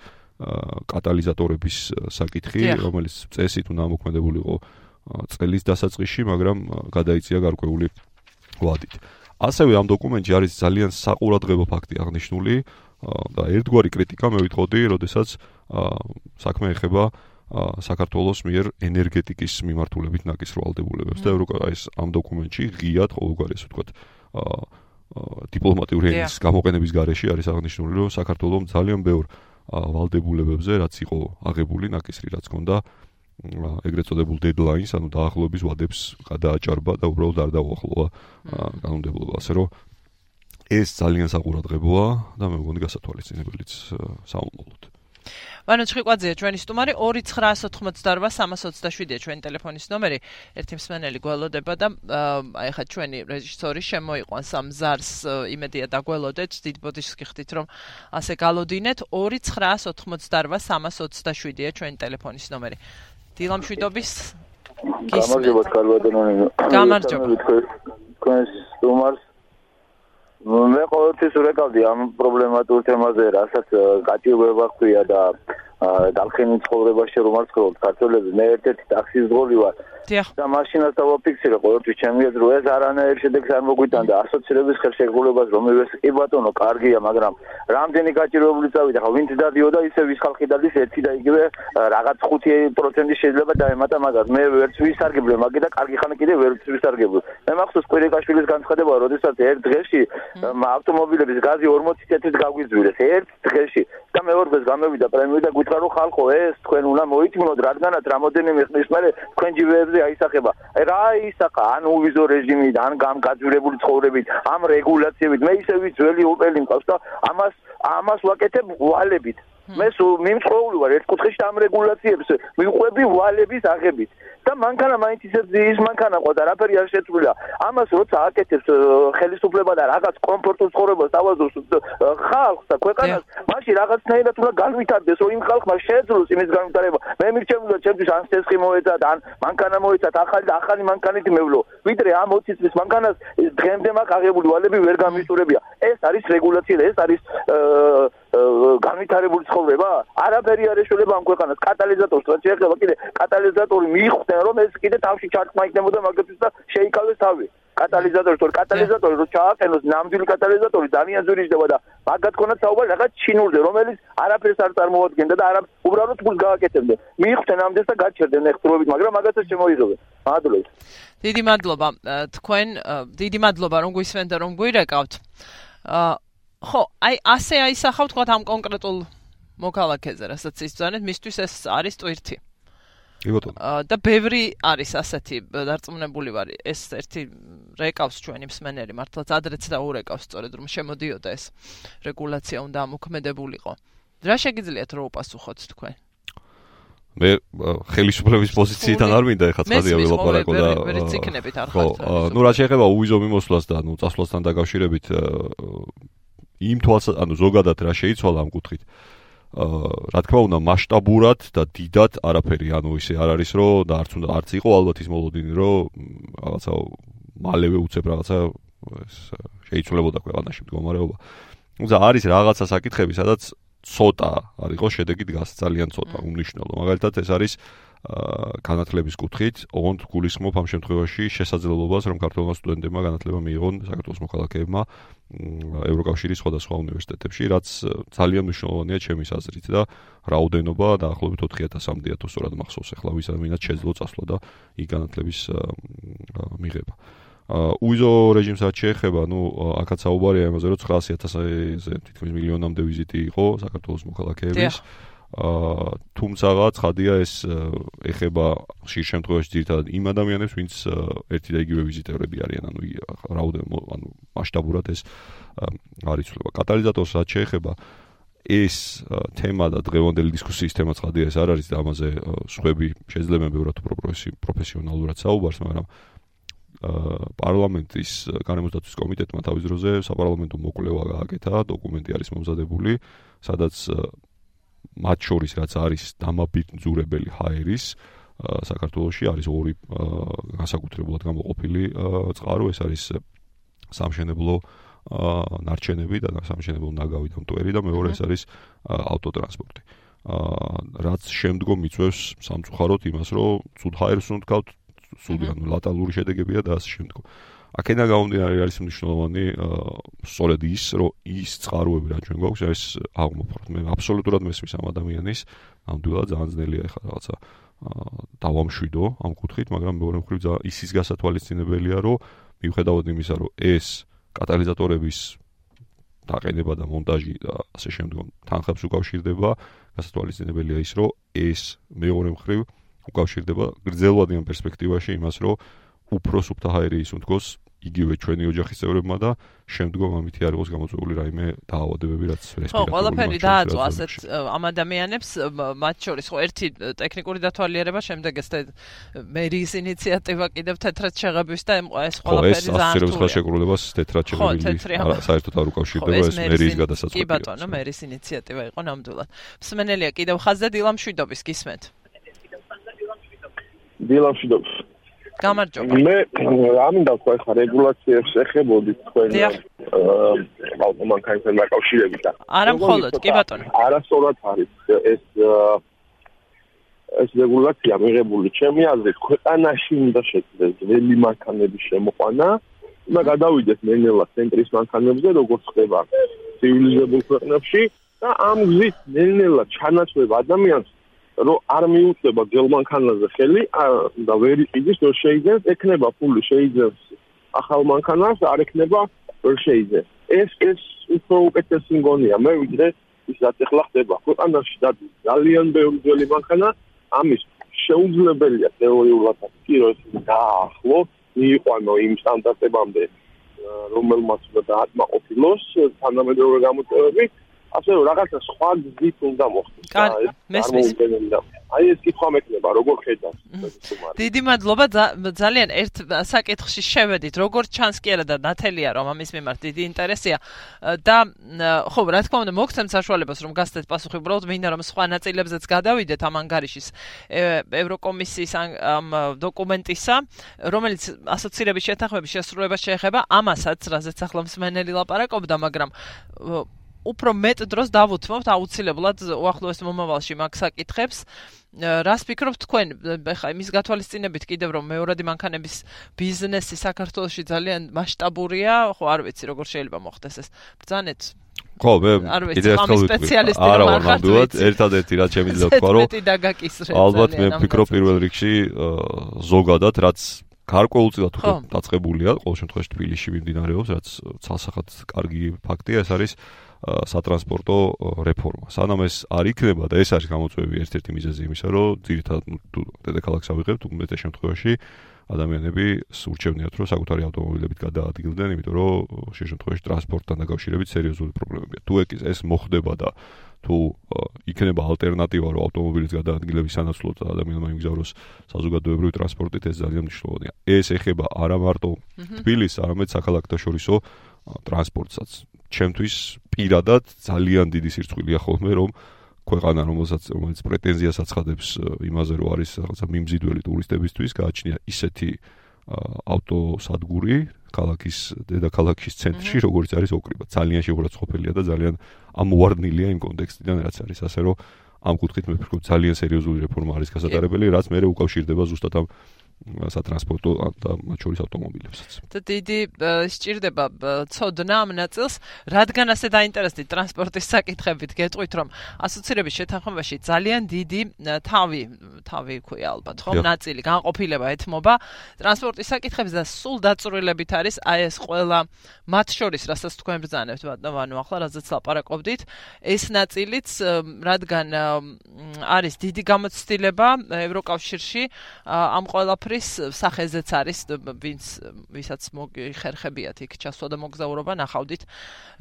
კატალიზატორების საკითხი რომელიც წესით უნდა მოქმედებული იყო წელის დასაწყისში მაგრამ გადაიწია გარკვეული ვადით. ასევე ამ დოკუმენტში არის ძალიან საყურადღებო ფაქტი აღნიშნული და ერთგვარი კრიტიკა მე ვიტყოდი, როდესაც საქმე ეხება საქართველოს მიერ ენერგეტიკის მიმართულებით ნაკისრვალდებულებას და ევროკა ეს ამ დოკუმენტში ღიად ყოველგვარი ასე ვთქვათ დიპლომატიური ენის გამოყენების გარეშე არის აღნიშნული, რომ საქართველოს ძალიან ბევრ ვალდებულებებზე, რაც იყო აღებული ნაკისრი, რაც ჰქონდა ეგრეთ წოდებულ დედლაინს, ანუ დაახლოების ვადებს გადააჭარბა და უბრალოდ არ დაუახლოვა კანონმდებლობა, ასე რომ ეს ძალიან საყურადღებოა და მე მგონი გასათვალისწინებელიც საუბრობთ. ვანო ჩხიკვაძეა ჩვენი სტუმარი 2988327-ია ჩვენი ტელეფონის ნომერი. ერთი მსმენელი გველოდება და აი ხა ჩვენი რეჟისორი შემოიყვანს ამ ზარს იმედია დაგველოდეთ დიდ ბოდიშს გიხდით რომ ასე გალოდინეთ 2988327-ია ჩვენი ტელეფონის ნომერი. დილამშვიდობის გამარჯობა კარვადონონი. გამარჯობა. თქვენ სტუმარს მე ყოველთვის ვეკავდი ამ პრობლემატურ თემაზე, რასაც გაჭირვება ხდია და დალხენის ცხოვრებაში რომ არ ცხოვრობ ქართველები მე ერთ-ერთი ტაქსის ძღოლი ვარ. და მაშინაც დავაფიქსირე ყოველთვის ჩემი აზრით ეს არანაირ შედეგს არ მოგვიტანდა. ასოცირების ხელშეკრულებას რომ მივეს კი ბატონო კარგია მაგრამ რამდენი გაჭირვებული წავიდა? ხა ვინც დადიოდა ისე ვის ხალხი დადის ერთი და იგივე რაღაც 5% შეიძლება დაემატა მაგას. მე ვერც ვისარგებლე მაგი და კარგი ხანი კიდე ვერც ვისარგებლე მე მახსოვს კვირიკაშვილის განცხადება როდესაც ერთ დღეში ავტომობილების გაზი 40 ცენტით გაგვიძვირეს ერთ დღეში. და მეორე დღეს გამევიდა პრემიუმი და გითხრა რომ ხალხო ეს თქვენ უნდა მოითმნოთ რადგანაც რამოდენიმე ხნის მერე თქვენ ჯიბეებზე აისახება. აი რა აისახა? ან უვიზო რეჟიმით ან გამგაძვრებული ცხოვრებით ამ რეგულაციებით. მე ისე ვიძველი ოპელი მყავს და ამას ამას ვაკეთებ ვალებით მე სულ მიმწყროული ვარ ერთ კუთხეში ამ რეგულაციებს მიყვები ვალების აღებით. და მანქანა მაინც ისე ის მანქანა ყო და რაფერი არ შეცვლილა ამას როცა აკეთებს ხელისუფლება და რაღაც კომფორტულ ცხოვრებას ავაზობს ხალხს და ქვეყანას მაშინ რაღაცნაირად უნდა განვითარდეს რომ იმ ხალხმა შეძლოს იმის განვითარება. მე მირჩევნია ჩემთვის ან სესხი მოეცა და ან მანქანა მოეცა ახალი და ახალი მანქანით მევლო ვიდრე ამ 20 წლის მანქანას დღემდე მაგ აღებული ვალები ვერ გამისურებია. ეს არის რეგულაცია ეს არის განვითარებული ცხოვრება არაფერი არ ეშველება ამ ქვეყანას. კატალიზატორს რაც შეიძლება კიდე კატალიზატორი მიხვდნენ რომ ეს კიდე თავში ჩარტმა იქნებოდა მაგათაც და შეიკავეს თავი. კატალიზატორი თორე. კატალიზატორი რო ჩააყენოს ნამდვილი კატალიზატორი ძალიან ზურიჯდება და მაგათ ქონათ საუბარი რაღაც ჩინურზე რომელიც არაფერს არ წარმოადგენდა და არა უბრალოდ ფულს გააკეთებდნენ. მიხვდნენ ამდენს და გაჩერდნენ ეხტრობით მაგრამ მაგათაც შემოიღებენ. მადლობა. დიდი მადლობა. თქვენ დიდი მადლობა რომ გვისმენთ რომ გვირეკავთ ხო, აი ასე აისახავ თქვა ამ კონკრეტულ მოქალაქეზე, რასაც ისწავლეთ, მისთვის ეს არის ტვირთი. კი ბატონო. და ბევრი არის ასეთი დარწმუნებული ვარ, ეს ერთი რეკავს ჩვენი მსმენელი, მართლაც ადრეც და ურეკავს სწორედ რომ შემოდიოდა ეს რეგულაცია უნდა ამოქმედებულიყო. რა შეგიძლიათ რომ უპასუხოთ თქვენ? მე ხელისუფლების პოზიციიდან არ მინდა ეხლა ცხადია ველაპარაკო და ხო, ნუ რა შეიძლება უვიზო მიმოსვლას და ნუ წასვლასთან დაკავშირებით იმ თვალს ანუ ზოგადად რა შეიცვალა ამ კუთხით? აა რა თქმა უნდა მასშტაბურად და დიდად არაფერი ანუ ისე არ არის რომ და არც უნდა არც იყო ალბათ ის მოლოდინი რომ რაღაცა მალევე უცებ რაღაცა ეს შეიცვლებოდა ქვეყანაში მდგომარეობა. თუმცა არის რაღაცა საკითხები სადაც ცოტა არისო შედეგი დგას ძალიან ცოტა უნიშნელო მაგალითად ეს არის განათლების კუთხით, ოღონდ გულისხმობ ამ შემთხვევაში შესაძლებლობას, რომ ქართულმა სტუდენტებმა განათლება მიიღონ საქართველოს მოქალაქეებმა ევროკავშირის სხვადასხვა უნივერსიტეტებში, რაც ძალიან მნიშვნელოვანია ჩემის აზრით და რაოდენობა დაახლოებით 4000-მდეა თუ სწორად მახსოვს ახლა ვისაც შეძლო წასვლა და იქ განათლების მიღება. უიზო რეჟიმსაც შეეხება, ნუ აქაც საუბარია იმაზე, რომ 900000-ზე თითქმის მილიონამდე ვიზიტი იყო საქართველოს მოქალაქეების. აა თუმცაღა ცხადია ეს ეხება ხშირ შემთხვევაში ძირითადად იმ ადამიანებს, ვინც ერთი და იგივე ვიზიტერები არიან, ანუ რაოდენობა, ანუ მასშტაბურად ეს არის ცვლილება. კატალიზატორს რაც შეეხება ეს თემა და დღევანდელი დისკუსიის თემა ცხადია ეს არ არის და ამაზე სხვები შეიძლება ბევრად უფრო პროფესიონალურად საუბარს, მაგრამ აა პარლამენტის განმოსდაცვის კომიტეტმა თავის დროზე საპარლამენტო მოკვლევა გააკეთა, დოკუმენტი არის მომზადებული, სადაც მათ შორის რაც არის დამაბინძურებელი ჰაერის საქართველოსში არის ორი განსაკუთრებულად გამოყოფილი წყარო ეს არის სამშენებლო ნარჩენები და სამშენებლო ნაგავი და მტვერი და მეორე ეს არის ავტოტრანსპორტი. აა რაც შემდგომ მიწევს სამწუხაროდ იმას, რომ ცუდ ჰაერს უნდა თქვათ, სული ანუ ლატალური შედეგებია და ასე შემდგომ. აქედან გამომდინარე არის მნიშვნელოვანი სწორედ ის, რომ ის წყაროები რა ჩვენ გვაქვს, ეს აღმოფხვრათ. მე აბსოლუტურად მესმის ამ ადამიანის, ნამდვილად ძალიან ძნელია ეხლა რაღაცა დავამშვიდო ამ კუთხით, მაგრამ მეორე მხრივ ისის გასათვალისწინებელია, რომ მიუხედავად იმისა, რომ ეს კატალიზატორების დაყენება და მონტაჟი და ასე შემდგომ თანხებს უკავშირდება, გასათვალისწინებელია ის, რომ ეს მეორე მხრივ უკავშირდება გრძელვადიან პერსპექტივაში იმას, რომ უფრო სუფთა ჰაერი ის უნდგოს იგივე ჩვენი ოჯახის წევრებმა და შემდგომ ამითი არ იყოს გამოწვეული რაიმე დაავადებები რაც რესპირატორული ხო ყველაფერი დააწვა ასეთ ამ ადამიანებს მათ შორის ხო ერთი ტექნიკური დათვალიერება შემდეგ ეს მერის ინიციატივა კიდევ თეთრად შეღებვის და ეს ყველაფერი ძალიან რთულია ხო ეს შეკრულებას თეთრად შეღებილი საერთოდ არ უკავშირდება ეს მერის გადასაწყვეტია კი ბატონო მერის ინიციატივა იყო ნამდვილად. მსმენელია კიდევ ხაზზე დილამშვიდობის გისმენთ. დილამშვიდობის გამარჯობა. მე ამინდა თქვა ხა რეგულაციებს ეხებოდი თქვენ ავტომანქანებთან დაკავშირებით და არა მხოლოდ, კი ბატონო. არასწორად არის ეს ეს რეგულაცია მიღებული ჩემი აზრით ქვეყანაში უნდა შეძლეს ძველი მანქანების შემოყვანა და გადავიდეს ნელ-ნელა ცენტრის მანქანებზე როგორც ხდება ცივილიზებულ ქვეყნებში და ამ გზით ნელ-ნელა ჩანაცვლებ ადამიანს რომ არ მიუწება გელმანქანაზე ხელი და ვერ იყიდის რომ შეიძლება ეკნება ფული შეიძლება ახალ მანქანას არ ეკნება ვერ შეიძლება ეს ეს უფრო უკეთესი მგონია. მე ვიდრე ის რაც ახლა ხდება. ქვეყანაში და ძალიან ბევრი ძველი მანქანა ამის შეუძლებელია თეორიულად კი რომ ეს დაახლო მიიყვანო იმ სტანდარტებამდე რომელმაც უნდა დააკმაყოფილოს თანამედროვე გამოწვევები ასე რომ რაღაცა სხვა გზით უნდა მოხდეს. მესმის. აი ეს კითხვა მექნება, როგორ ხედავს? დიდი მადლობა ძალიან ერთ საკითხში შევედით, როგორ ჩანს კი არა და ნათელია რომ ამის მიმართ დიდი ინტერესია და ხო, რა თქმა უნდა, მოგცემ საშუალებას რომ გასცეთ პასუხი, უბრალოდ მინდა რომ სხვა ნაწილებზეც გადავიდეთ ამ ანგარიშის ევროკომისიის ამ დოკუმენტისა, რომელიც ასოცირების შეთანხმების შესრულებას შეეხება ამასაც, რაზეც ახლა მსმენელი ლაპარაკობდა, მაგრამ უფრო მეტ დროს დავუთმობთ აუცილებლად უახლოეს მომავალში მაგ საკითხებს. რას ფიქრობთ თქვენ? ეხლა იმის გათვალისწინებით კიდევ რომ მეორადი მანქანების ბიზნესი საქართველოში ძალიან მასშტაბურია, ხო არ ვიცი როგორ შეიძლება მოხდეს ეს. ბრძანეთ. ხო, მე კიდე ერთხელ სპეციალისტი არ ვარ ნამდვილად, ერთადერთი რაც შემიძლია თქვა, რომ ალბათ მე ფიქრობ პირველ რიგში ზოგადად რაც გარკვეულწილად უფრო დაწყებულია, ყოველ შემთხვევაში თბილისში მიმდინარეობს, რაც ცალსახად კარგი ფაქტია, ეს არის სატრანსპორტო რეფორმა. სანამ ეს არ იქნება და ეს არის გამოწვევი ერთ-ერთი მიზეზი იმისა, რომ ძირითადად თუ დედაქალაქს ავიღებთ, უმეტეს შემთხვევაში ადამიანები სურჩევნიათ, რომ საკუთარი ავტომობილებით გადაადგილდნენ, იმიტომ რომ შეიძლება შემთხვევაში ტრანსპორტთან დაკავშირებით სერიოზული პრობლემებია. თუ ეს მოხდება და თუ იქნება ალტერნატივა რომ ავტომობილის გადაადგილების სანაცვლოდ ადამიანმა იმგზავროს საზოგადოებრივი ტრანსპორტით ეს ძალიან მნიშვნელოვანია. ეს ეხება არა მარტო თბილისს, არამედ საქალაქთა შორისო ტრანსპორტსაც. ჩემთვის პირადად ძალიან დიდი სირცხვილია ხოლმე რომ ქვეყანა რომელსაც რომელიც პრეტენზიას აცხადებს იმაზე რომ არის რაღაცა მიმზიდველი ტურისტებისთვის გააჩნია ისეთი ავტოსადგური ქალაქის დედაქალაქის ცენტრში როგორც არის ოკრიბა. ძალიან შეურაცხყოფელია და ძალიან ამოვარდნილია იმ კონტექსტიდან რაც არის. ასე რომ ამ კუთხით მე ვფიქრობ ძალიან სერიოზული რეფორმა არის გასატარებელი რაც მე უკავშირდება ზუსტად ამ სატრანსპორტო და მათ შორის ავტომობილებსაც. და დიდი სჭირდება ცოდნა ამ ნაწილს, რადგან ასე დაინტერესდით ტრანსპორტის საკითხებით, გეტყვით რომ ასოცირების შეთანხმებაში ძალიან დიდი თავი, თავი ქვია ალბათ, ხო, ნაწილი განყოფილება ეთმობა. ტრანსპორტის საკითხებს და სულ დაწურილებით არის აი ეს ყველა მათ შორის, რასაც თქვენ ბრძანებთ, ბატონო, ანუ ახლა რაზეც ლაპარაკობდით, ეს ნაწილიც რადგან არის დიდი გამოცდილება ევროკავშირში ამ ყველა სოფრის სახეზეც არის ვინც ვისაც მოიხერხებიათ იქ ჩასვა და მოგზაურობა ნახავდით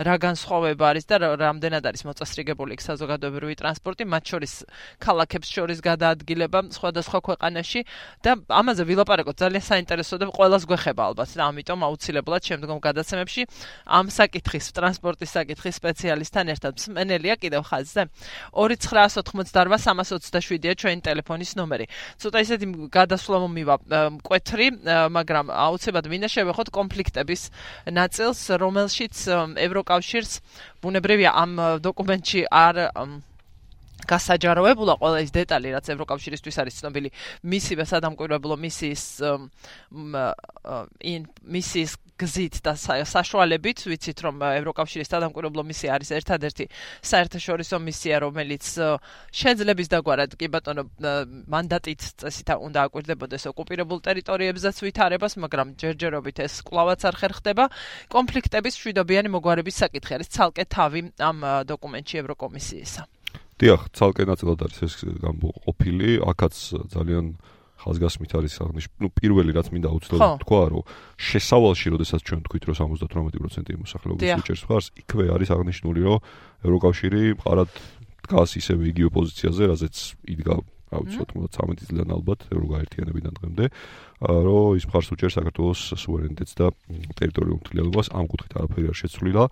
რა განსხვავება არის და რამდენად არის მოწესრიგებული იქ საზოგადოებრივი ტრანსპორტი მათ შორის ქალაქებს შორის გადაადგილება სხვადასხვა ქვეყანაში და ამაზე ვილაპარაკოთ ძალიან საინტერესო და ყველას გვეხება ალბათ და ამიტომ აუცილებლად შემდგომ გადაცემებში ამ საკითხის ტრანსპორტის საკითხის სპეციალისტთან ერთად მსმენელია კიდევ ხაზზე. 2988327-ია ჩვენი ტელეფონის ნომერი. ცოტა ისეთი გადასვლა მომივა მკვეთრი, მაგრამ აუცილებლად მინდა შევეხოთ კონფლიქტების ნაწილს, რომელშიც ევროკავშირს ბუნებრივია ამ დოკუმენტში არ გასაჯაროებულა ყველა ის დეტალი რაც ევროკავშირისთვის არის ცნობილი მისივე სადამკვირვებლო მისიის in მისიის გზით და საშუალებით ვიცით რომ ევროკავშირის სადამკვირვებლო მისია არის ერთადერთი საერთაშორისო მისია რომელიც შეძლებს დაგვარად კი ბატონო მანდატით წესით უნდა აკვირდებოდეს ოკუპირებულ ტერიტორიებზეც ვითარებას მაგრამ ჯერჯერობით ეს კლავაც არ ხერხდება. კონფლიქტების შვიდობიანი მოგვარების საკითხი არის ცალკე თავი ამ დოკუმენტში ევროკომისიისა. დიახ, ცალკე ნაწილად არის ეს გამყოფილი, აქაც ძალიან ხაზგასმით არის აღნიშნული, ну, პირველი რაც მინდა უცდელად თქვა, რომ შესავალში, როდესაც ჩვენ თქვით, რომ 78% მოსახლეობის უჭერს ხარს, იქვე არის აღნიშნული, რომ ევროკავშირი მყარად დგას ისევე იგივე პოზიციაზე, რაზეც იდგა აუცილებლად 13 წლიდან ალბათ ევროგაერთიანებიდან დღემდე, რომ ის მხარს უჭერს საქართველოს სუვერენიტეტს და ტერიტორიულ მთლიანობას, ამ კუთხით არაფერი არ შეცვლილა.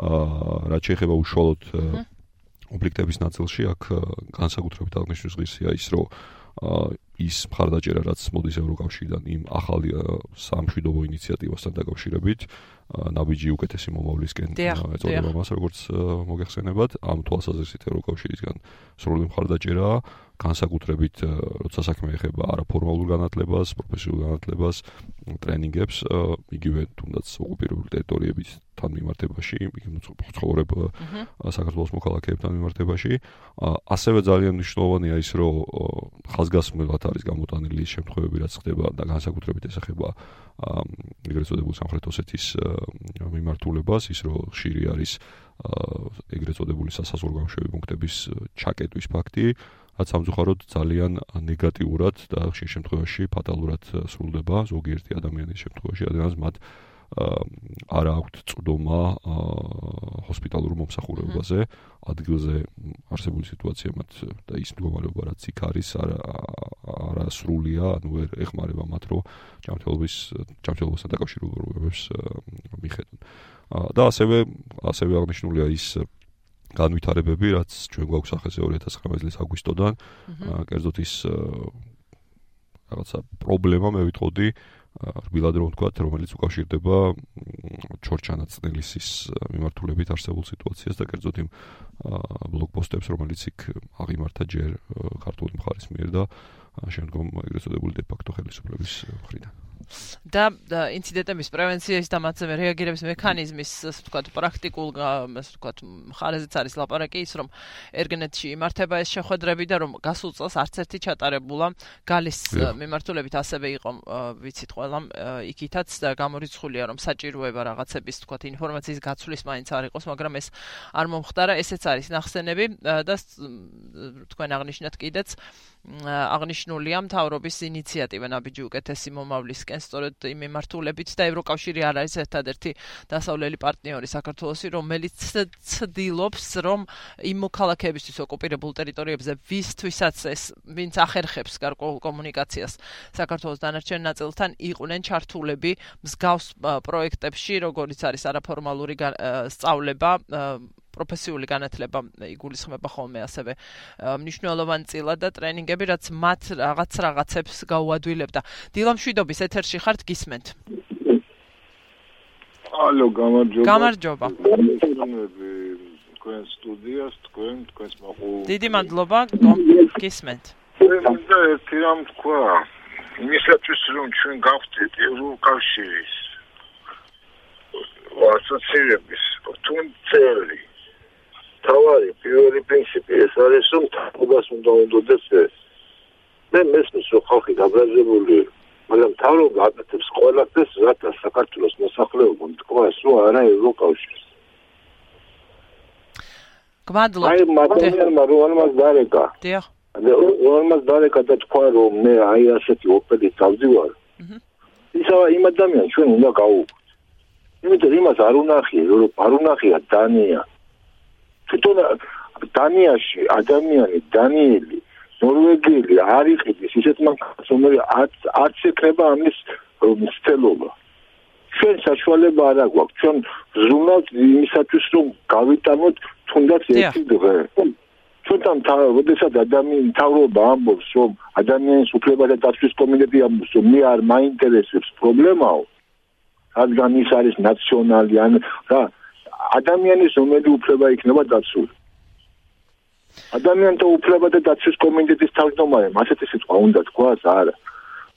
აა რაც შეეხება უშუალოდ კონფლიქტების ნაწილში აქ განსაკუთრებით აღნიშნვის ღირსია ის, რომ ის მხარდაჭერა რაც მოდის ევროკავშირიდან იმ ახალი სამშვიდობო ინიციატივასთან დაკავშირებით, ნაბიჯი უკეთესი მომავლისკენ ეწოდება მას როგორც მოგეხსენებათ, ამ თვალსაზრისით ევროკავშირისგან სრული მხარდაჭერაა განსაკუთრებით როცა საქმე ეხება არაფორმალურ განათლებას, პროფესიულ განათლებას, ტრენინგებს, იგივე თუნდაც ოკუპირებული ტერიტორიების თან მიმართებაში, ცხოვრებ საქართველოს მოქალაქეებთან მიმართებაში, ასევე ძალიან მნიშვნელოვანია ის, რომ ხაზგასმულად არის გამოტანილი შემთხვევები, რაც ხდება და განსაკუთრებით ეს ეხება ეგრეთ წოდებულ სამხრეთ ოსეთის მიმართულებას, ის რომ ხშირი არის ეგრეთ წოდებული სასაზღვრო გამშვები პუნქტების ჩაკეტვის ფაქტი, რაც სამწუხაროდ ძალიან ნეგატიურად და ხშირ შემთხვევაში ფატალურად სრულდება. ზოგიერთი ადამიანის შემთხვევაში, რადგან მათ არ აქვთ წვდომა ჰოსპიტალურ მომსახურებაზე, ადგილზე არსებული სიტუაცია მათ და ის მდგომარეობა რაც იქ არის არ არასრულია, ანუ ვერ ეხმარება მათ რომ ჯანმრთელობის ჯანმრთელობასთან დაკავშირებულებს მიხედონ. და ასევე ასევე აღნიშნულია ის განვითარებები, რაც ჩვენ გვაქვს ახალ 2019 წლის აგვისტოდან, კერძოდ ის რაღაცა პრობლემა მე ვიტყოდი, რბილად რომ ვთქვა, რომელიც უკავშირდება ჩორჩანაცნელისის მიმართულებით არსებულ სიტუაციას და კერძოდ იმ ბლოგპოსტებს, რომელიც იქ აღიმართა ჯერ ქართული მხარის მიერ და შემდგომ ეგრეთ წოდებული დე-ფაქტო ხელისუფლების მხრიდან. და ინციდენტების პრევენციის და მათზე რეაგირების მექანიზმის, ასე ვთქვათ, პრაქტიკულ, ასე ვთქვათ, ხარეზეც არის ლაპარაკი ის, რომ ერგენეთში იმართება ეს შეხვედრები და რომ გასულ წელს არც ერთი ჩატარებულა გალის მიმართულებით ასევე იყო, ვიცით ყველა, იქითაც და გამორიცხულია, რომ საჭიროება რაღაცების, ვთქვათ, ინფორმაციის გაცვლის მაინც არ იყოს, მაგრამ ეს არ მომხდარა, ესეც არის ნახსენები და თქვენ აღნიშნეთ კიდეც აღნიშნულია მთავრობის ინიციატივა ნაბიჯი უკეთესი მომავლისკენ სწორედ იმ მიმართულებით და ევროკავშირი არ არის ერთადერთი დასავლელი პარტნიორი საქართველოსი რომელიც ცდილობს რომ იმ მოქალაქეებისთვის ოკუპირებულ ტერიტორიებზე ვისთვისაც ეს ვინც ახერხებს გარკვეულ კომუნიკაციას საქართველოს დანარჩენ ნაწილთან იყვნენ ჩართულები მსგავს პროექტებში როგორიც არის არაფორმალური სწავლება პროფესიული განათლება იგულისხმება ხოლმე ასევე მნიშვნელოვანი წილა და ტრენინგები რაც მათ რაღაც რაღაცებს გაუადვილებდა. დილამშვიდობის ეთერში ხართ გისმენთ. ალო, გამარჯობა. გამარჯობა. თქვენ სტუდიას, თქვენ თქვენს მოყუ. დიდი მადლობა, გისმენთ. და ერთი რამ თქვა. იმისათვის რომ ჩვენ გავხდეთ ევროკავშირის ასოციაციების თუნდაც თავარი პირველი პრინციპი ეს არის რომ თაობას უნდა უნდოდეს ეს. მე მესმის რომ ხალხი დაბრაზებული მაგრამ თავრობა აკეთებს ყველაფერს რათა საქართველოს მოსახლეობა მტკბას რომ არა ევროკავშირს. გვადლობთ. აი მაგალითად რომელმაც დარეკა. დიახ. რომელმაც დარეკა და თქვა რომ მე აი ასეთი ოპერი დავდივარ ისაა იმ ადამიანს ჩვენ უნდა გავუკეთოთ იმიტომ იმას არ უნახია ევროპა არ უნახია დანია. თვითონ დანიაში ადამიანი დანიელი ნორვეგიელი არ იყიდეს ისეთ მანქანას რომელიც არც ეკრება ამის მცდელობა. ჩვენ საშუალება არ აქვს ჩვენ ზრუნავთ იმისათვის რომ გავიტანოთ თუნდაც ერთი დღე. ჩვენთან როდესაც ადამიანი თავრობა ამბობს რომ ადამიანის უფლებათა დაცვის კომიტეტი ამბობს რომ მე არ მაინტერესებს პრობლემაო. რადგან ის არის ნაციონალი ან რა ადამიანის რომელი უფლება იქნება დაცული. ადამიანთა უფლება და დაცვის კომიტეტის თავმჯდომარემ ასეთი სიტყვა უნდა თქვას არა.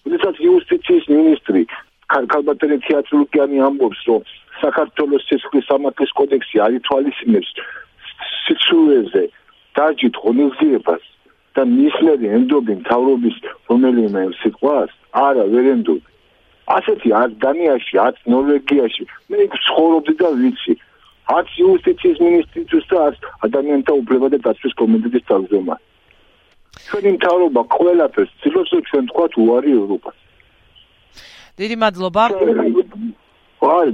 როდესაც იუსტიციის ministri ქალბატონი თეატრულკიანი ამბობს, რომ საქართველოს სისხლის სამართლის კოდექსი არ ითვალისწინებს სიცუეზე დაჯით ღონისძიებას და მისლები ენდობენ თავრობის რომელიმე სიტყვას, არა ვერ ენდობენ. ასეთი არ დანიაში, არც ნორვეგიაში, მე იქ ცხოვრობდი და ვიცი. არც იუსტიციის მინისტრიც და არც ადამიანთა უფლება და დაცვის კომიტეტის თავმჯდომარე. ჩვენი მთავრობა ყველაფერს ცდილობს რომ ჩვენ თქვა უარი ევროპას. დიდი მადლობა. აი,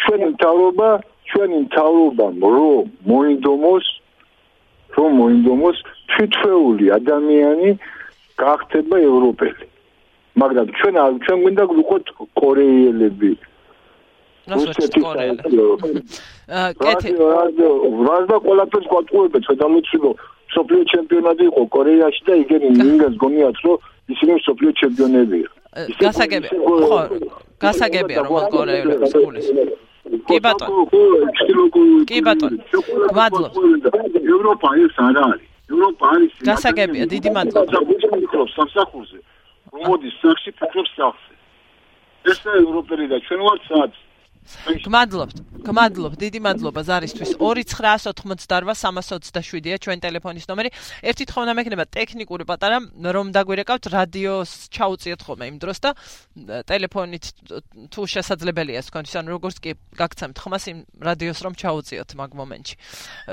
ჩვენი მთავრობა, ჩვენი მთავრობა რომ მოინდომოს რომ მოინდომოს თვითფეული ადამიანი გახდება ევროპელი. მაგრამ ჩვენ არ ჩვენ გვინდა გიყოთ კორეელები. რუსეთის კორეელები. აა კეთე. ვაზდა ყველაფერს გვატყუებენ ჩვენ დამოწილო სოფლიო ჩემპიონატი იყო კორეაში და იგენი მინგას გონიათ რომ ისინი სოფლიო ჩემპიონებია. გასაგებია. ხო, გასაგებია რომ კორეელებს გულის. კი ბატონო. კი ბატონო. მადლობა. ევროპა ის არ არის. ევროპა არის გასაგებია, დიდი მადლობა. სამსახურზე. მოდის სახში ფიქრობს სახზე. ეს ევროპელი და ჩვენ ვართ სად? გმადლობთ. გმადლობთ. დიდი მადლობა ზარისთვის. 2992327-ია ჩვენ ტელეფონის ნომერი. ერთი თხოვნა მექნება ტექნიკური პატარა რომ დაგვირეკავთ რადიოს ჩაუწიოთ ხოლმე იმ დროს და ტელეფონით თუ შესაძლებელია თქვენთვის ან როგორც კი გაგცემთ ხმას იმ რადიოს რომ ჩაუწიოთ მაგ მომენტში.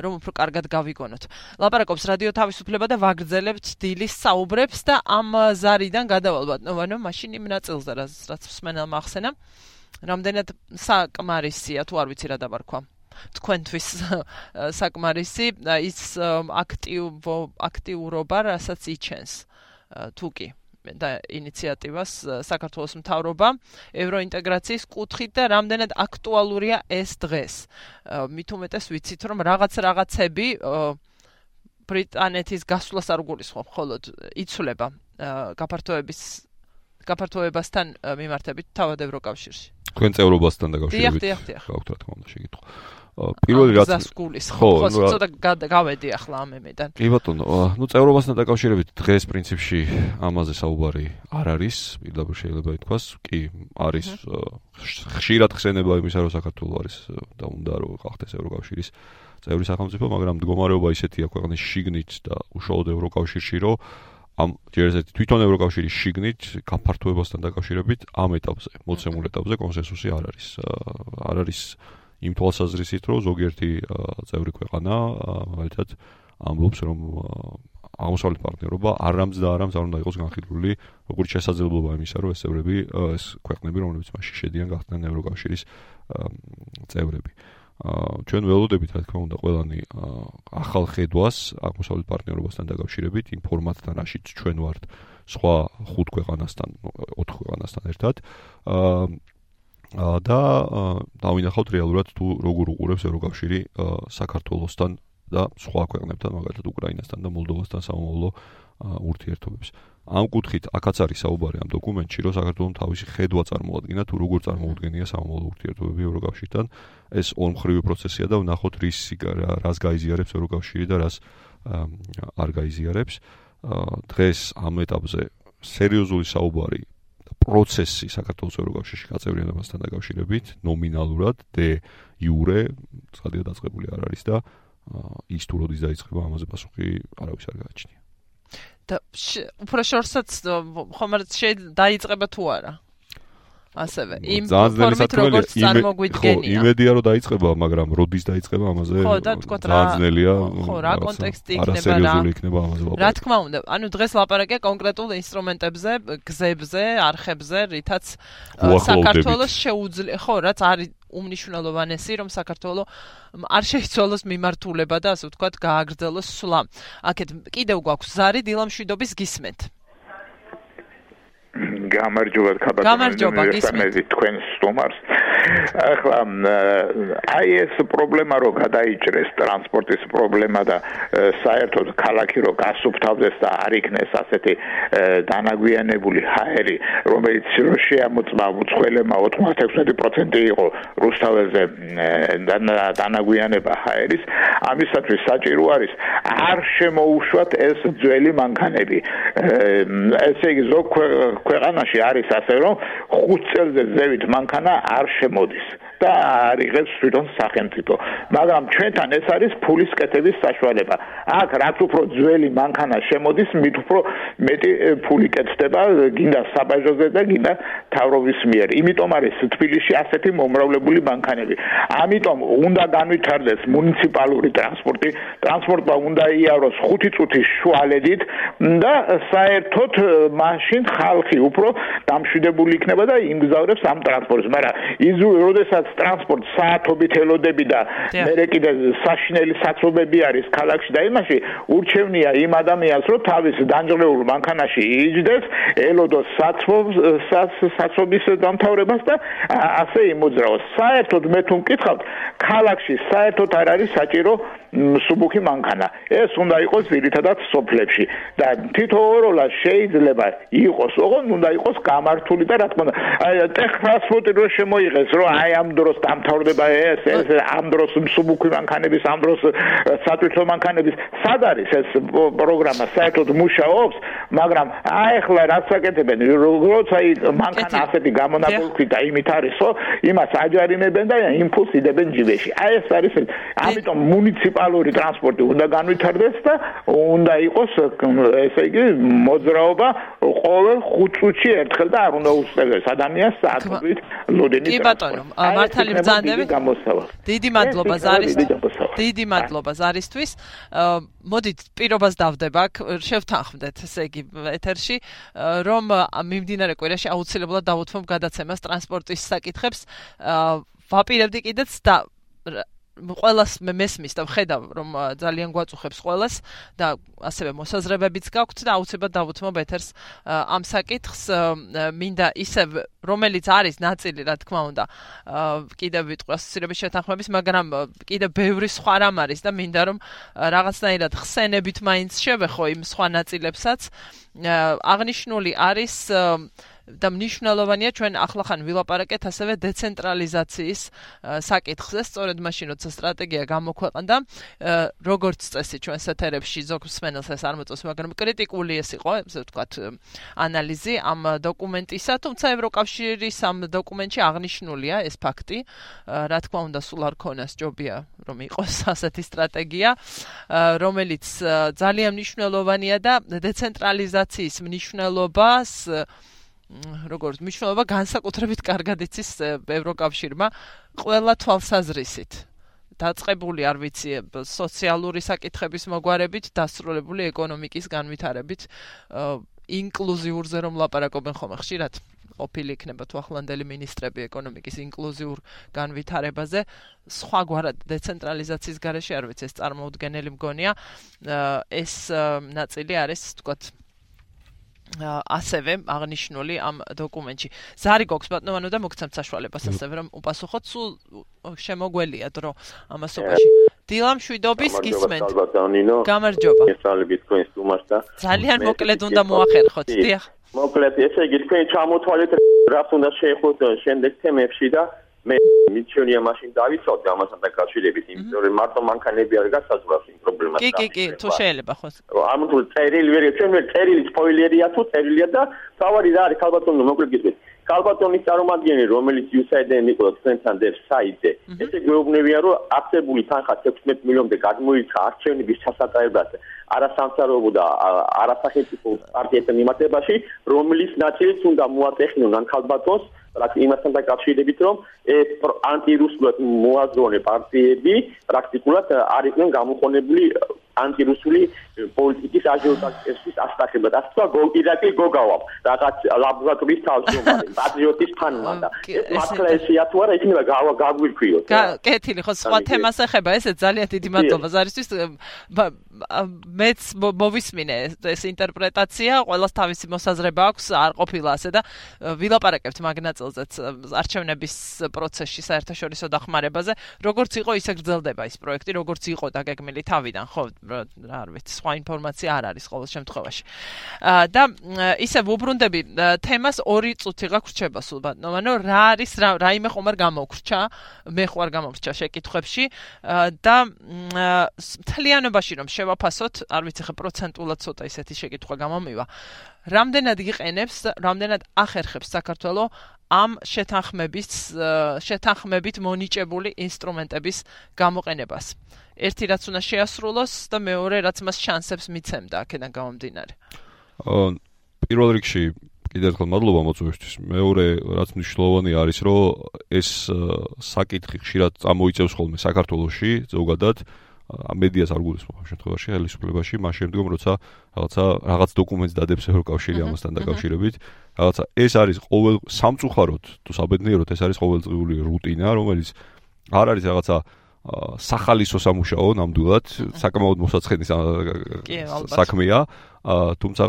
რომ უფრო კარგად გავიგონოთ. ლაპარაკობს რადიო თავისუფლება და ვაგრძელებთ დილის საუბრებს და ამ ზარიდან გადავალ ბატონო, მაშინ იმ ნაწილზე რაც მსმენელმა ახსენა. რამდენად საკმარისია თუ არ ვიცი რა დაბარქვა თქვენთვის საკმარისი ის აქტივო აქტიურობა რასაც იჩენს. თუკი და ინიციატივას საქართველოს მთავრობა ევროინტეგრაციის კუთხით და რამდენად აქტუალურია ეს დღეს. მით უმეტეს ვიცით რომ რაღაც რაღაცები ბრიტანეთის გასვლას არ გულისხმობ მხოლოდ იცვლება გაფართოების გაფართოებასთან მიმართებით თავად ევროკავშირში თქვენ წევრობასთან დაკავშირებით. გაქვთ რა თქმა უნდა შეგიტყვა. პირველი რაც გასკულის ხო, ხო, ცოტა გავედი ახლა ამ ემედან. კი ბატონო, ну წევრობასთან დაკავშირებით დღეს პრინციპში ამაზე საუბარი არ არის, პირდაპირ შეიძლება ითქვას, კი არის ხშირად ხსენება იმისა, რომ საქართველოს არის და უნდა რომ გახდეს ევროკავშირის წევრი სახელმწიფო, მაგრამ მდგომარეობა ისეთია ქვეყნის შიგნით და უშუალოდ ევროკავშირში, რომ ამ ჯერზე თვითონ ევროკავშირის შიგნით გაფართოებასთან დაკავშირებით ამ ეტაპზე, მოცემულ ეტაპზე კონსენსუსი არ არის. არ არის იმ თვალსაზრისით, რომ ზოგიერთი წევრი ქვეყანა მაგალითად ამბობს, რომ აღმოსავლეთ პარტნიორობა არამც და არამც არ უნდა იყოს განხილული, როგორც შესაძლებლობა იმისა, რომ ეს წევრები, ეს ქვეყნები, რომლებიც მასში შედიან, გახდნენ ევროკავშირის წევრები. ჩვენ ველოდებით რა თქმა უნდა ყველანი ახალ ხედვას აღმოსავლეთ პარტნიორობასთან დაკავშირებით იმ ფორმატთან რაშიც ჩვენ ვართ სხვა ხუთ ქვეყანასთან ოთხ ქვეყანასთან ერთად და დავინახავთ რეალურად თუ როგორ უყურებს ევროკავშირი საქართველოსთან და სხვა ქვეყნებთან მაგალითად უკრაინასთან და მოლდოვასთან სამომავლო ურთიერთობებს. ამ კუთხით აქაც არის საუბარი ამ დოკუმენტში, რომ საქართველოს თავისი ხედვა წარმოადგენა თუ როგორ წარმოუდგენია სამომავლო ურთიერთობები ევროკავშირთან. ეს ორმხრივი პროცესია და ვნახოთ რის რას გაიზიარებს ევროკავშირი და რას არ გაიზიარებს. დღეს ამ ეტაპზე სერიოზული საუბარი პროცესი საქართველოს ევროკავშირში გაწევრიანებასთან დაკავშირებით ნომინალურად დე იურე სადია დაწყებული არ არის და ის თუ როდის დაიწყება ამაზე პასუხი არავის არ გააჩნია. და უფრო შორსაც ხომ არ შეიძლება დაიწყება თუ არა ასევე იმ ფორმით როგორც წარმოგვიდგენია. ხო, იმედია რომ დაიწყება, მაგრამ როდის დაიწყება ამაზე? ხო, და თქვა რა. ძანძნელია. ხო, რა კონტექსტი იქნება რა? იქნება ამაზე ლაპარაკი. რა თქმა უნდა, ანუ დღეს ლაპარაკია კონკრეტულ ინსტრუმენტებზე, გზებზე, არხებზე, რითაც საქართველოს შეუძლია, ხო, რაც არის უმნიშვნელოვანესი, რომ საქართველოს არ შეიცვალოს მიმართულება და ასე ვთქვათ, გააგრძელოს სვლა. აქეთ კიდევ გვაქვს ზარი დილამშვიდობის გისმენთ. გამარჯობა ხაბატონო გამარჯობა გისმენთ თქვენ სტუმარს. ახლა აი ეს პრობლემა რო გადაიჭრეს ტრანსპორტის პრობლემა და საერთოდ ქალაქი რო გასუფთავდეს და არ იქნეს ასეთი დანაგვიანებული ჰაერი რომელიც რო შეამოწმა უცხოელებმა 96% იყო რუსთაველზე დანაგვიანება ჰაერის ამისათვის საჭირო არის არ შემოუშვათ ეს ძველი მანქანები. ესე იგი ზოგ ქვეყანაში არის ასე რომ 5 წელზე ზევით მანქანა არ შემოდის და არიღებს თვითონ სახელმწიფო. მაგრამ ჩვენთან ეს არის ფულის კეთების საშუალება. აქ რაც უფრო ძველი მანქანა შემოდის მით უფრო მეტი ფული კეთდება გინდა საბაჟოზე და გინდა თავრობის მიერ. იმიტომ არის თბილისში ასეთი მომრავლებული მანქანები. ამიტომ უნდა განვითარდეს მუნიციპალური ტრანსპორტი. ტრანსპორტმა უნდა იაროს 5 წუთის შუალედით და საერთოდ მაშინ ხალხი უფრო დამშვიდებული იქნება და იმგზავრებს ამ ტრანსპორტს. მაგრამ იზუ როდესაც ტრანსპორტ საათობით ელოდები და მე კიდე საშინელი საცობები არის ქალაქში და იმაში ურჩევნია იმ ადამიანს რომ თავის დანჯღრეულ მანქანაში იჯდეს ელოდოს საცობს საცობის დამთავრებას და ასე იმოძრაოს. საერთოდ მე თუ მკითხავთ ქალაქში საერთოდ არ არის საჭირო სუბუქი მანქანა. ეს უნდა იყოს ძირითადად სოფლებში. და თითოეულა შეიძლება იყოს ოღონდ უნდა იყოს გამართული და რა თქმა უნდა აი ტექნასპორტი რო შემოიღეს რომ აი ამ დროს დამთავრდება ეს ეს ამ დროს სუბუქი მანქანების ამ დროს სატვირთო მანქანების. სად არის ეს პროგრამა? საერთოდ მუშაობს მაგრამ აი ახლა რაც აკეთებენ როცა მანქანა ასეთი გამონაბოლქვი და იმით არისო იმას აჯარიმებენ და იმპულსი დებენ ჯიბეში. აი ეს არის ამიტომ მუნიციპალური ტრანსპორტი უნდა განვითარდეს და უნდა იყოს ესე იგი მოძრაობა ყოველ 5 წუთში ერთხელ და არ უნდა უსწრებს ადამიანს საათობით ლოდენი კი ბატონო მართალი ბრძანდები დიდი მადლობა ზარის დიდი მადლობა ზარისთვის. მოდით პირობას დავდება შევთანხმდეთ ესე იგი ეთერში რომ მიმდინარე კვირაში აუცილებლად დავუთმობ გადაცემას ტრანსპორტის საკითხებს. ვაპირებდი კიდეც და ყველას მე მესმის და ვხედავ რომ ძალიან გვაწუხებს ყველას და ასევე მოსაზრებებიც გაქვთ და აუცილებლად დავუთმობ ეთერს ამ საკითხს მინდა ისე რომელიც არის ნაწილი რა თქმა უნდა კიდევ ვიტყვი ასოცირების შეთანხმების მაგრამ კიდევ ბევრი სხვა რამ არის და მინდა რომ რაღაცნაირად ხსენებით მაინც შევეხო იმ სხვა ნაწილებსაც. აღნიშნული არის და მნიშვნელოვანია ჩვენ ახლახან ვილაპარაკეთ ასევე დეცენტრალიზაციის საკითხზე, სწორედ მაშინ როცა სტრატეგია გამოქვეყნდა, როგორც წესი ჩვენ სეთერებში ზოგ მსმენელს ეს არ მოწონს, მაგრამ კრიტიკული ეს იყო, ასე ვთქვათ, ანალიზი ამ დოკუმენტისა, თუმცა ევროკავშირის ამ დოკუმენტში აღნიშნულია ეს ფაქტი, რა თქმა უნდა, სულ არ ქონას ჯობია რომ იყოს ასეთი სტრატეგია, რომელიც ძალიან მნიშვნელოვანია და დეცენტრალიზაციის მნიშვნელობას როგორც მნიშვნელობა განსაკუთრებით კარგად იცის ევროკავშირმა ყველა თვალსაზრისით. დაწყებული არ ვიცი სოციალური საკითხების მოგვარებით, დასრულებული ეკონომიკის განვითარებით, ინკლუზიურზე რომ ლაპარაკობენ ხომ ხშირად ოფილი იქნება თუ ახლანდელი ministrები ეკონომიკის ინკლუზიურ განვითარებაზე. სხვაგვარად დეცენტრალიზაციის გარეშე არ ვიცი ეს წარმოუდგენელი მგონია. ეს ნაწილი არის თქო ასევე აღნიშნული ამ დოკუმენტში. ზარი გოქს ბატონო და მოგცემთ საშუალებას ასევე რომ უპასუხოთ სულ შემოგველია დრო ამასობაში. დილამ შვიდობის გისმენთ. გამარჯობა. ესალები თქვენ სტუმარს და ძალიან მოკლედ უნდა მოახერხოთ. დიახ. მოკლედ ესე იგი თქვენ ჩამოთვალეთ რას უნდა შეეხოთ შემდეგ თემებში და მე მიჩვენია მაშინ დავიცავთ ამასთან დაკავშირებით, იმიტომ რომ მარტო მანქანები არ გასაზღვრავს იმ პრობლემას. კი, კი, კი, თუ შეიძლება ხო. ამ თუ წერილი ვერ ჩვენ ვერ წერილი სპოილერია თუ წერილია და თავარი რა არის ქალბატონო მოკლედ გითხრით. ქალბატონის წარმომადგენელი რომელიც USAID-ენ იყო თქვენთან დებს საიტზე. ესე გვეუბნებიან რომ აქტებული თანხა 16 მილიონამდე გადმოიცა არჩევნების ჩასატარებლად არასამთავრობო და არასახელმწიფო პარტიებთან მიმართებაში, რომლის ნაწილიც უნდა მოატეხნონ ან ქალბატონს რაც იმასთან დაკავშირებით რომ ეს ანტირუსულად მოაზროვნე პარტიები პრაქტიკულად არ იყვნენ გამოხონებული ანტირუსული პოლიტიკის აჟიოტაჟის ასტახებად. ასე თქვა გოგიდაკი გოგავა. რაღაც ლაბორატორიის თავმჯდომარე, პატრიოტის ფანმა და მართლა ესეა თუ არა იქნება გაგვირქვიოთ. კეთილი ხო სხვა თემას ეხება ესე ძალიან დიდი მადლობა ზარისთვის. მეც მოვისმინე ეს ინტერპრეტაცია ყოველას თავისი მოსაზრება აქვს არ ყოფილა ასე და ვილაპარაკებთ მაგნაწილზეც არჩევნების პროცესში საერთაშორისო დახმარებაზე როგორც იყო ისე გრძელდება ის პროექტი როგორც იყო დაგეგმილი თავიდან ხო რა არ ვიცი სხვა ინფორმაცია არ არის ყოველ შემთხვევაში. და ისე ვუბრუნდები თემას ორი წუთი გაგვრჩება სულ ბატონო ანუ რა არის რა რაიმე ხომ არ გამოგრჩა მე არ გამოგრჩა შეკითხვებში. და მთლიანობაში რომ შევაფასოთ არ ვიცი ხა პროცენტულად ცოტა ისეთი შეკითხვა გამომივა რამდენად იყენებს რამდენად ახერხებს საქართველოს ამ შეთანხმების შეთანხმებით მონიჭებული ინსტრუმენტების გამოყენებას. ერთი რაც უნდა შეასრულოს და მეორე რაც მას შანსებს მიცემდა აქედან გამომდინარე. პირველ რიგში კიდევ ერთხელ მადლობა მოწვევისთვის. მეორე რაც მნიშვნელოვანი არის, რომ ეს საკითხი ხშირად წამოიწევს ხოლმე საქართველოსში ზოგადად მედიას არ გულისხმობ ამ შემთხვევაში ხელისუფლებაში, მას შემდგომ როცა რაღაცა რაღაც დოკუმენტს დადებს ევროკავშირი ამასთან დაკავშირებით, რაღაცა ეს არის ყოველ სამწუხაროდ თუ საბედნიეროდ ეს არის ყოველწლიური რუტინა, რომელიც არ არის რაღაცა სახალისო სამუშაო ნამდვილად, საკმაოდ მოსაცხენის საქმეა, თუმცა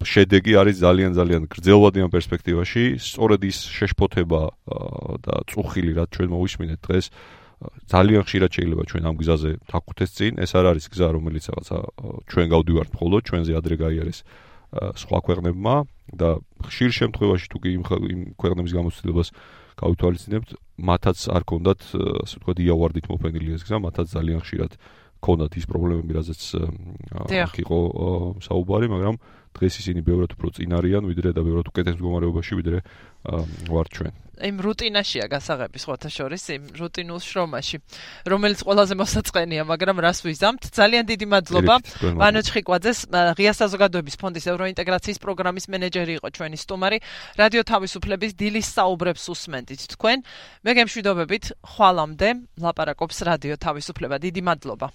შედეგი არის ძალიან ძალიან გრძელვადიან პერსპექტივაში, სწორედ ის შეშფოთება და წუხილი რაც ჩვენ მოვისმინეთ დღეს ძალიან ხშირად შეიძლება ჩვენ ამ გზაზე თაქვთეს წინ, ეს არ არის გზა, რომელიც რაღაცა ჩვენ გავდივართ მხოლოდ, ჩვენზე ადრე გაიარეს სხვა ქვეყნებმა და ხშირ შემთხვევაში თუ კი იმ ქვეყნების გამოცდილებას გავითვალისწინებთ, მათაც არ კონდათ, ასე ვთქვათ, იავარდით მოფენილი ეს გზა, მათაც ძალიან ხშირად კონდათ ის პრობლემები, რაზეც აქ იყო საუბარი, მაგრამ დღეს ისინი ბევრად უფრო წინ არიან, ვიდრე და ბევრად უკეთეს მდგომარეობაში, ვიდრე ვარ ჩვენ. იმ რუტინაშია გასაღები სხვათა შორის იმ რუტინულ შრომაში რომელიც ყველაზე მოსაწყენია მაგრამ რას ვიზამთ? ძალიან დიდი მადლობა. ვანო ჩხიკვაძეს ღია საზოგადოების ფონდის ევროინტეგრაციის პროგრამის მენეჯერი იყო ჩვენი სტუმარი. რადიო თავისუფლების დილის საუბრებს უსმენთ თქვენ. მე გემშვიდობებით ხვალამდე ლაპარაკობს რადიო თავისუფლება. დიდი მადლობა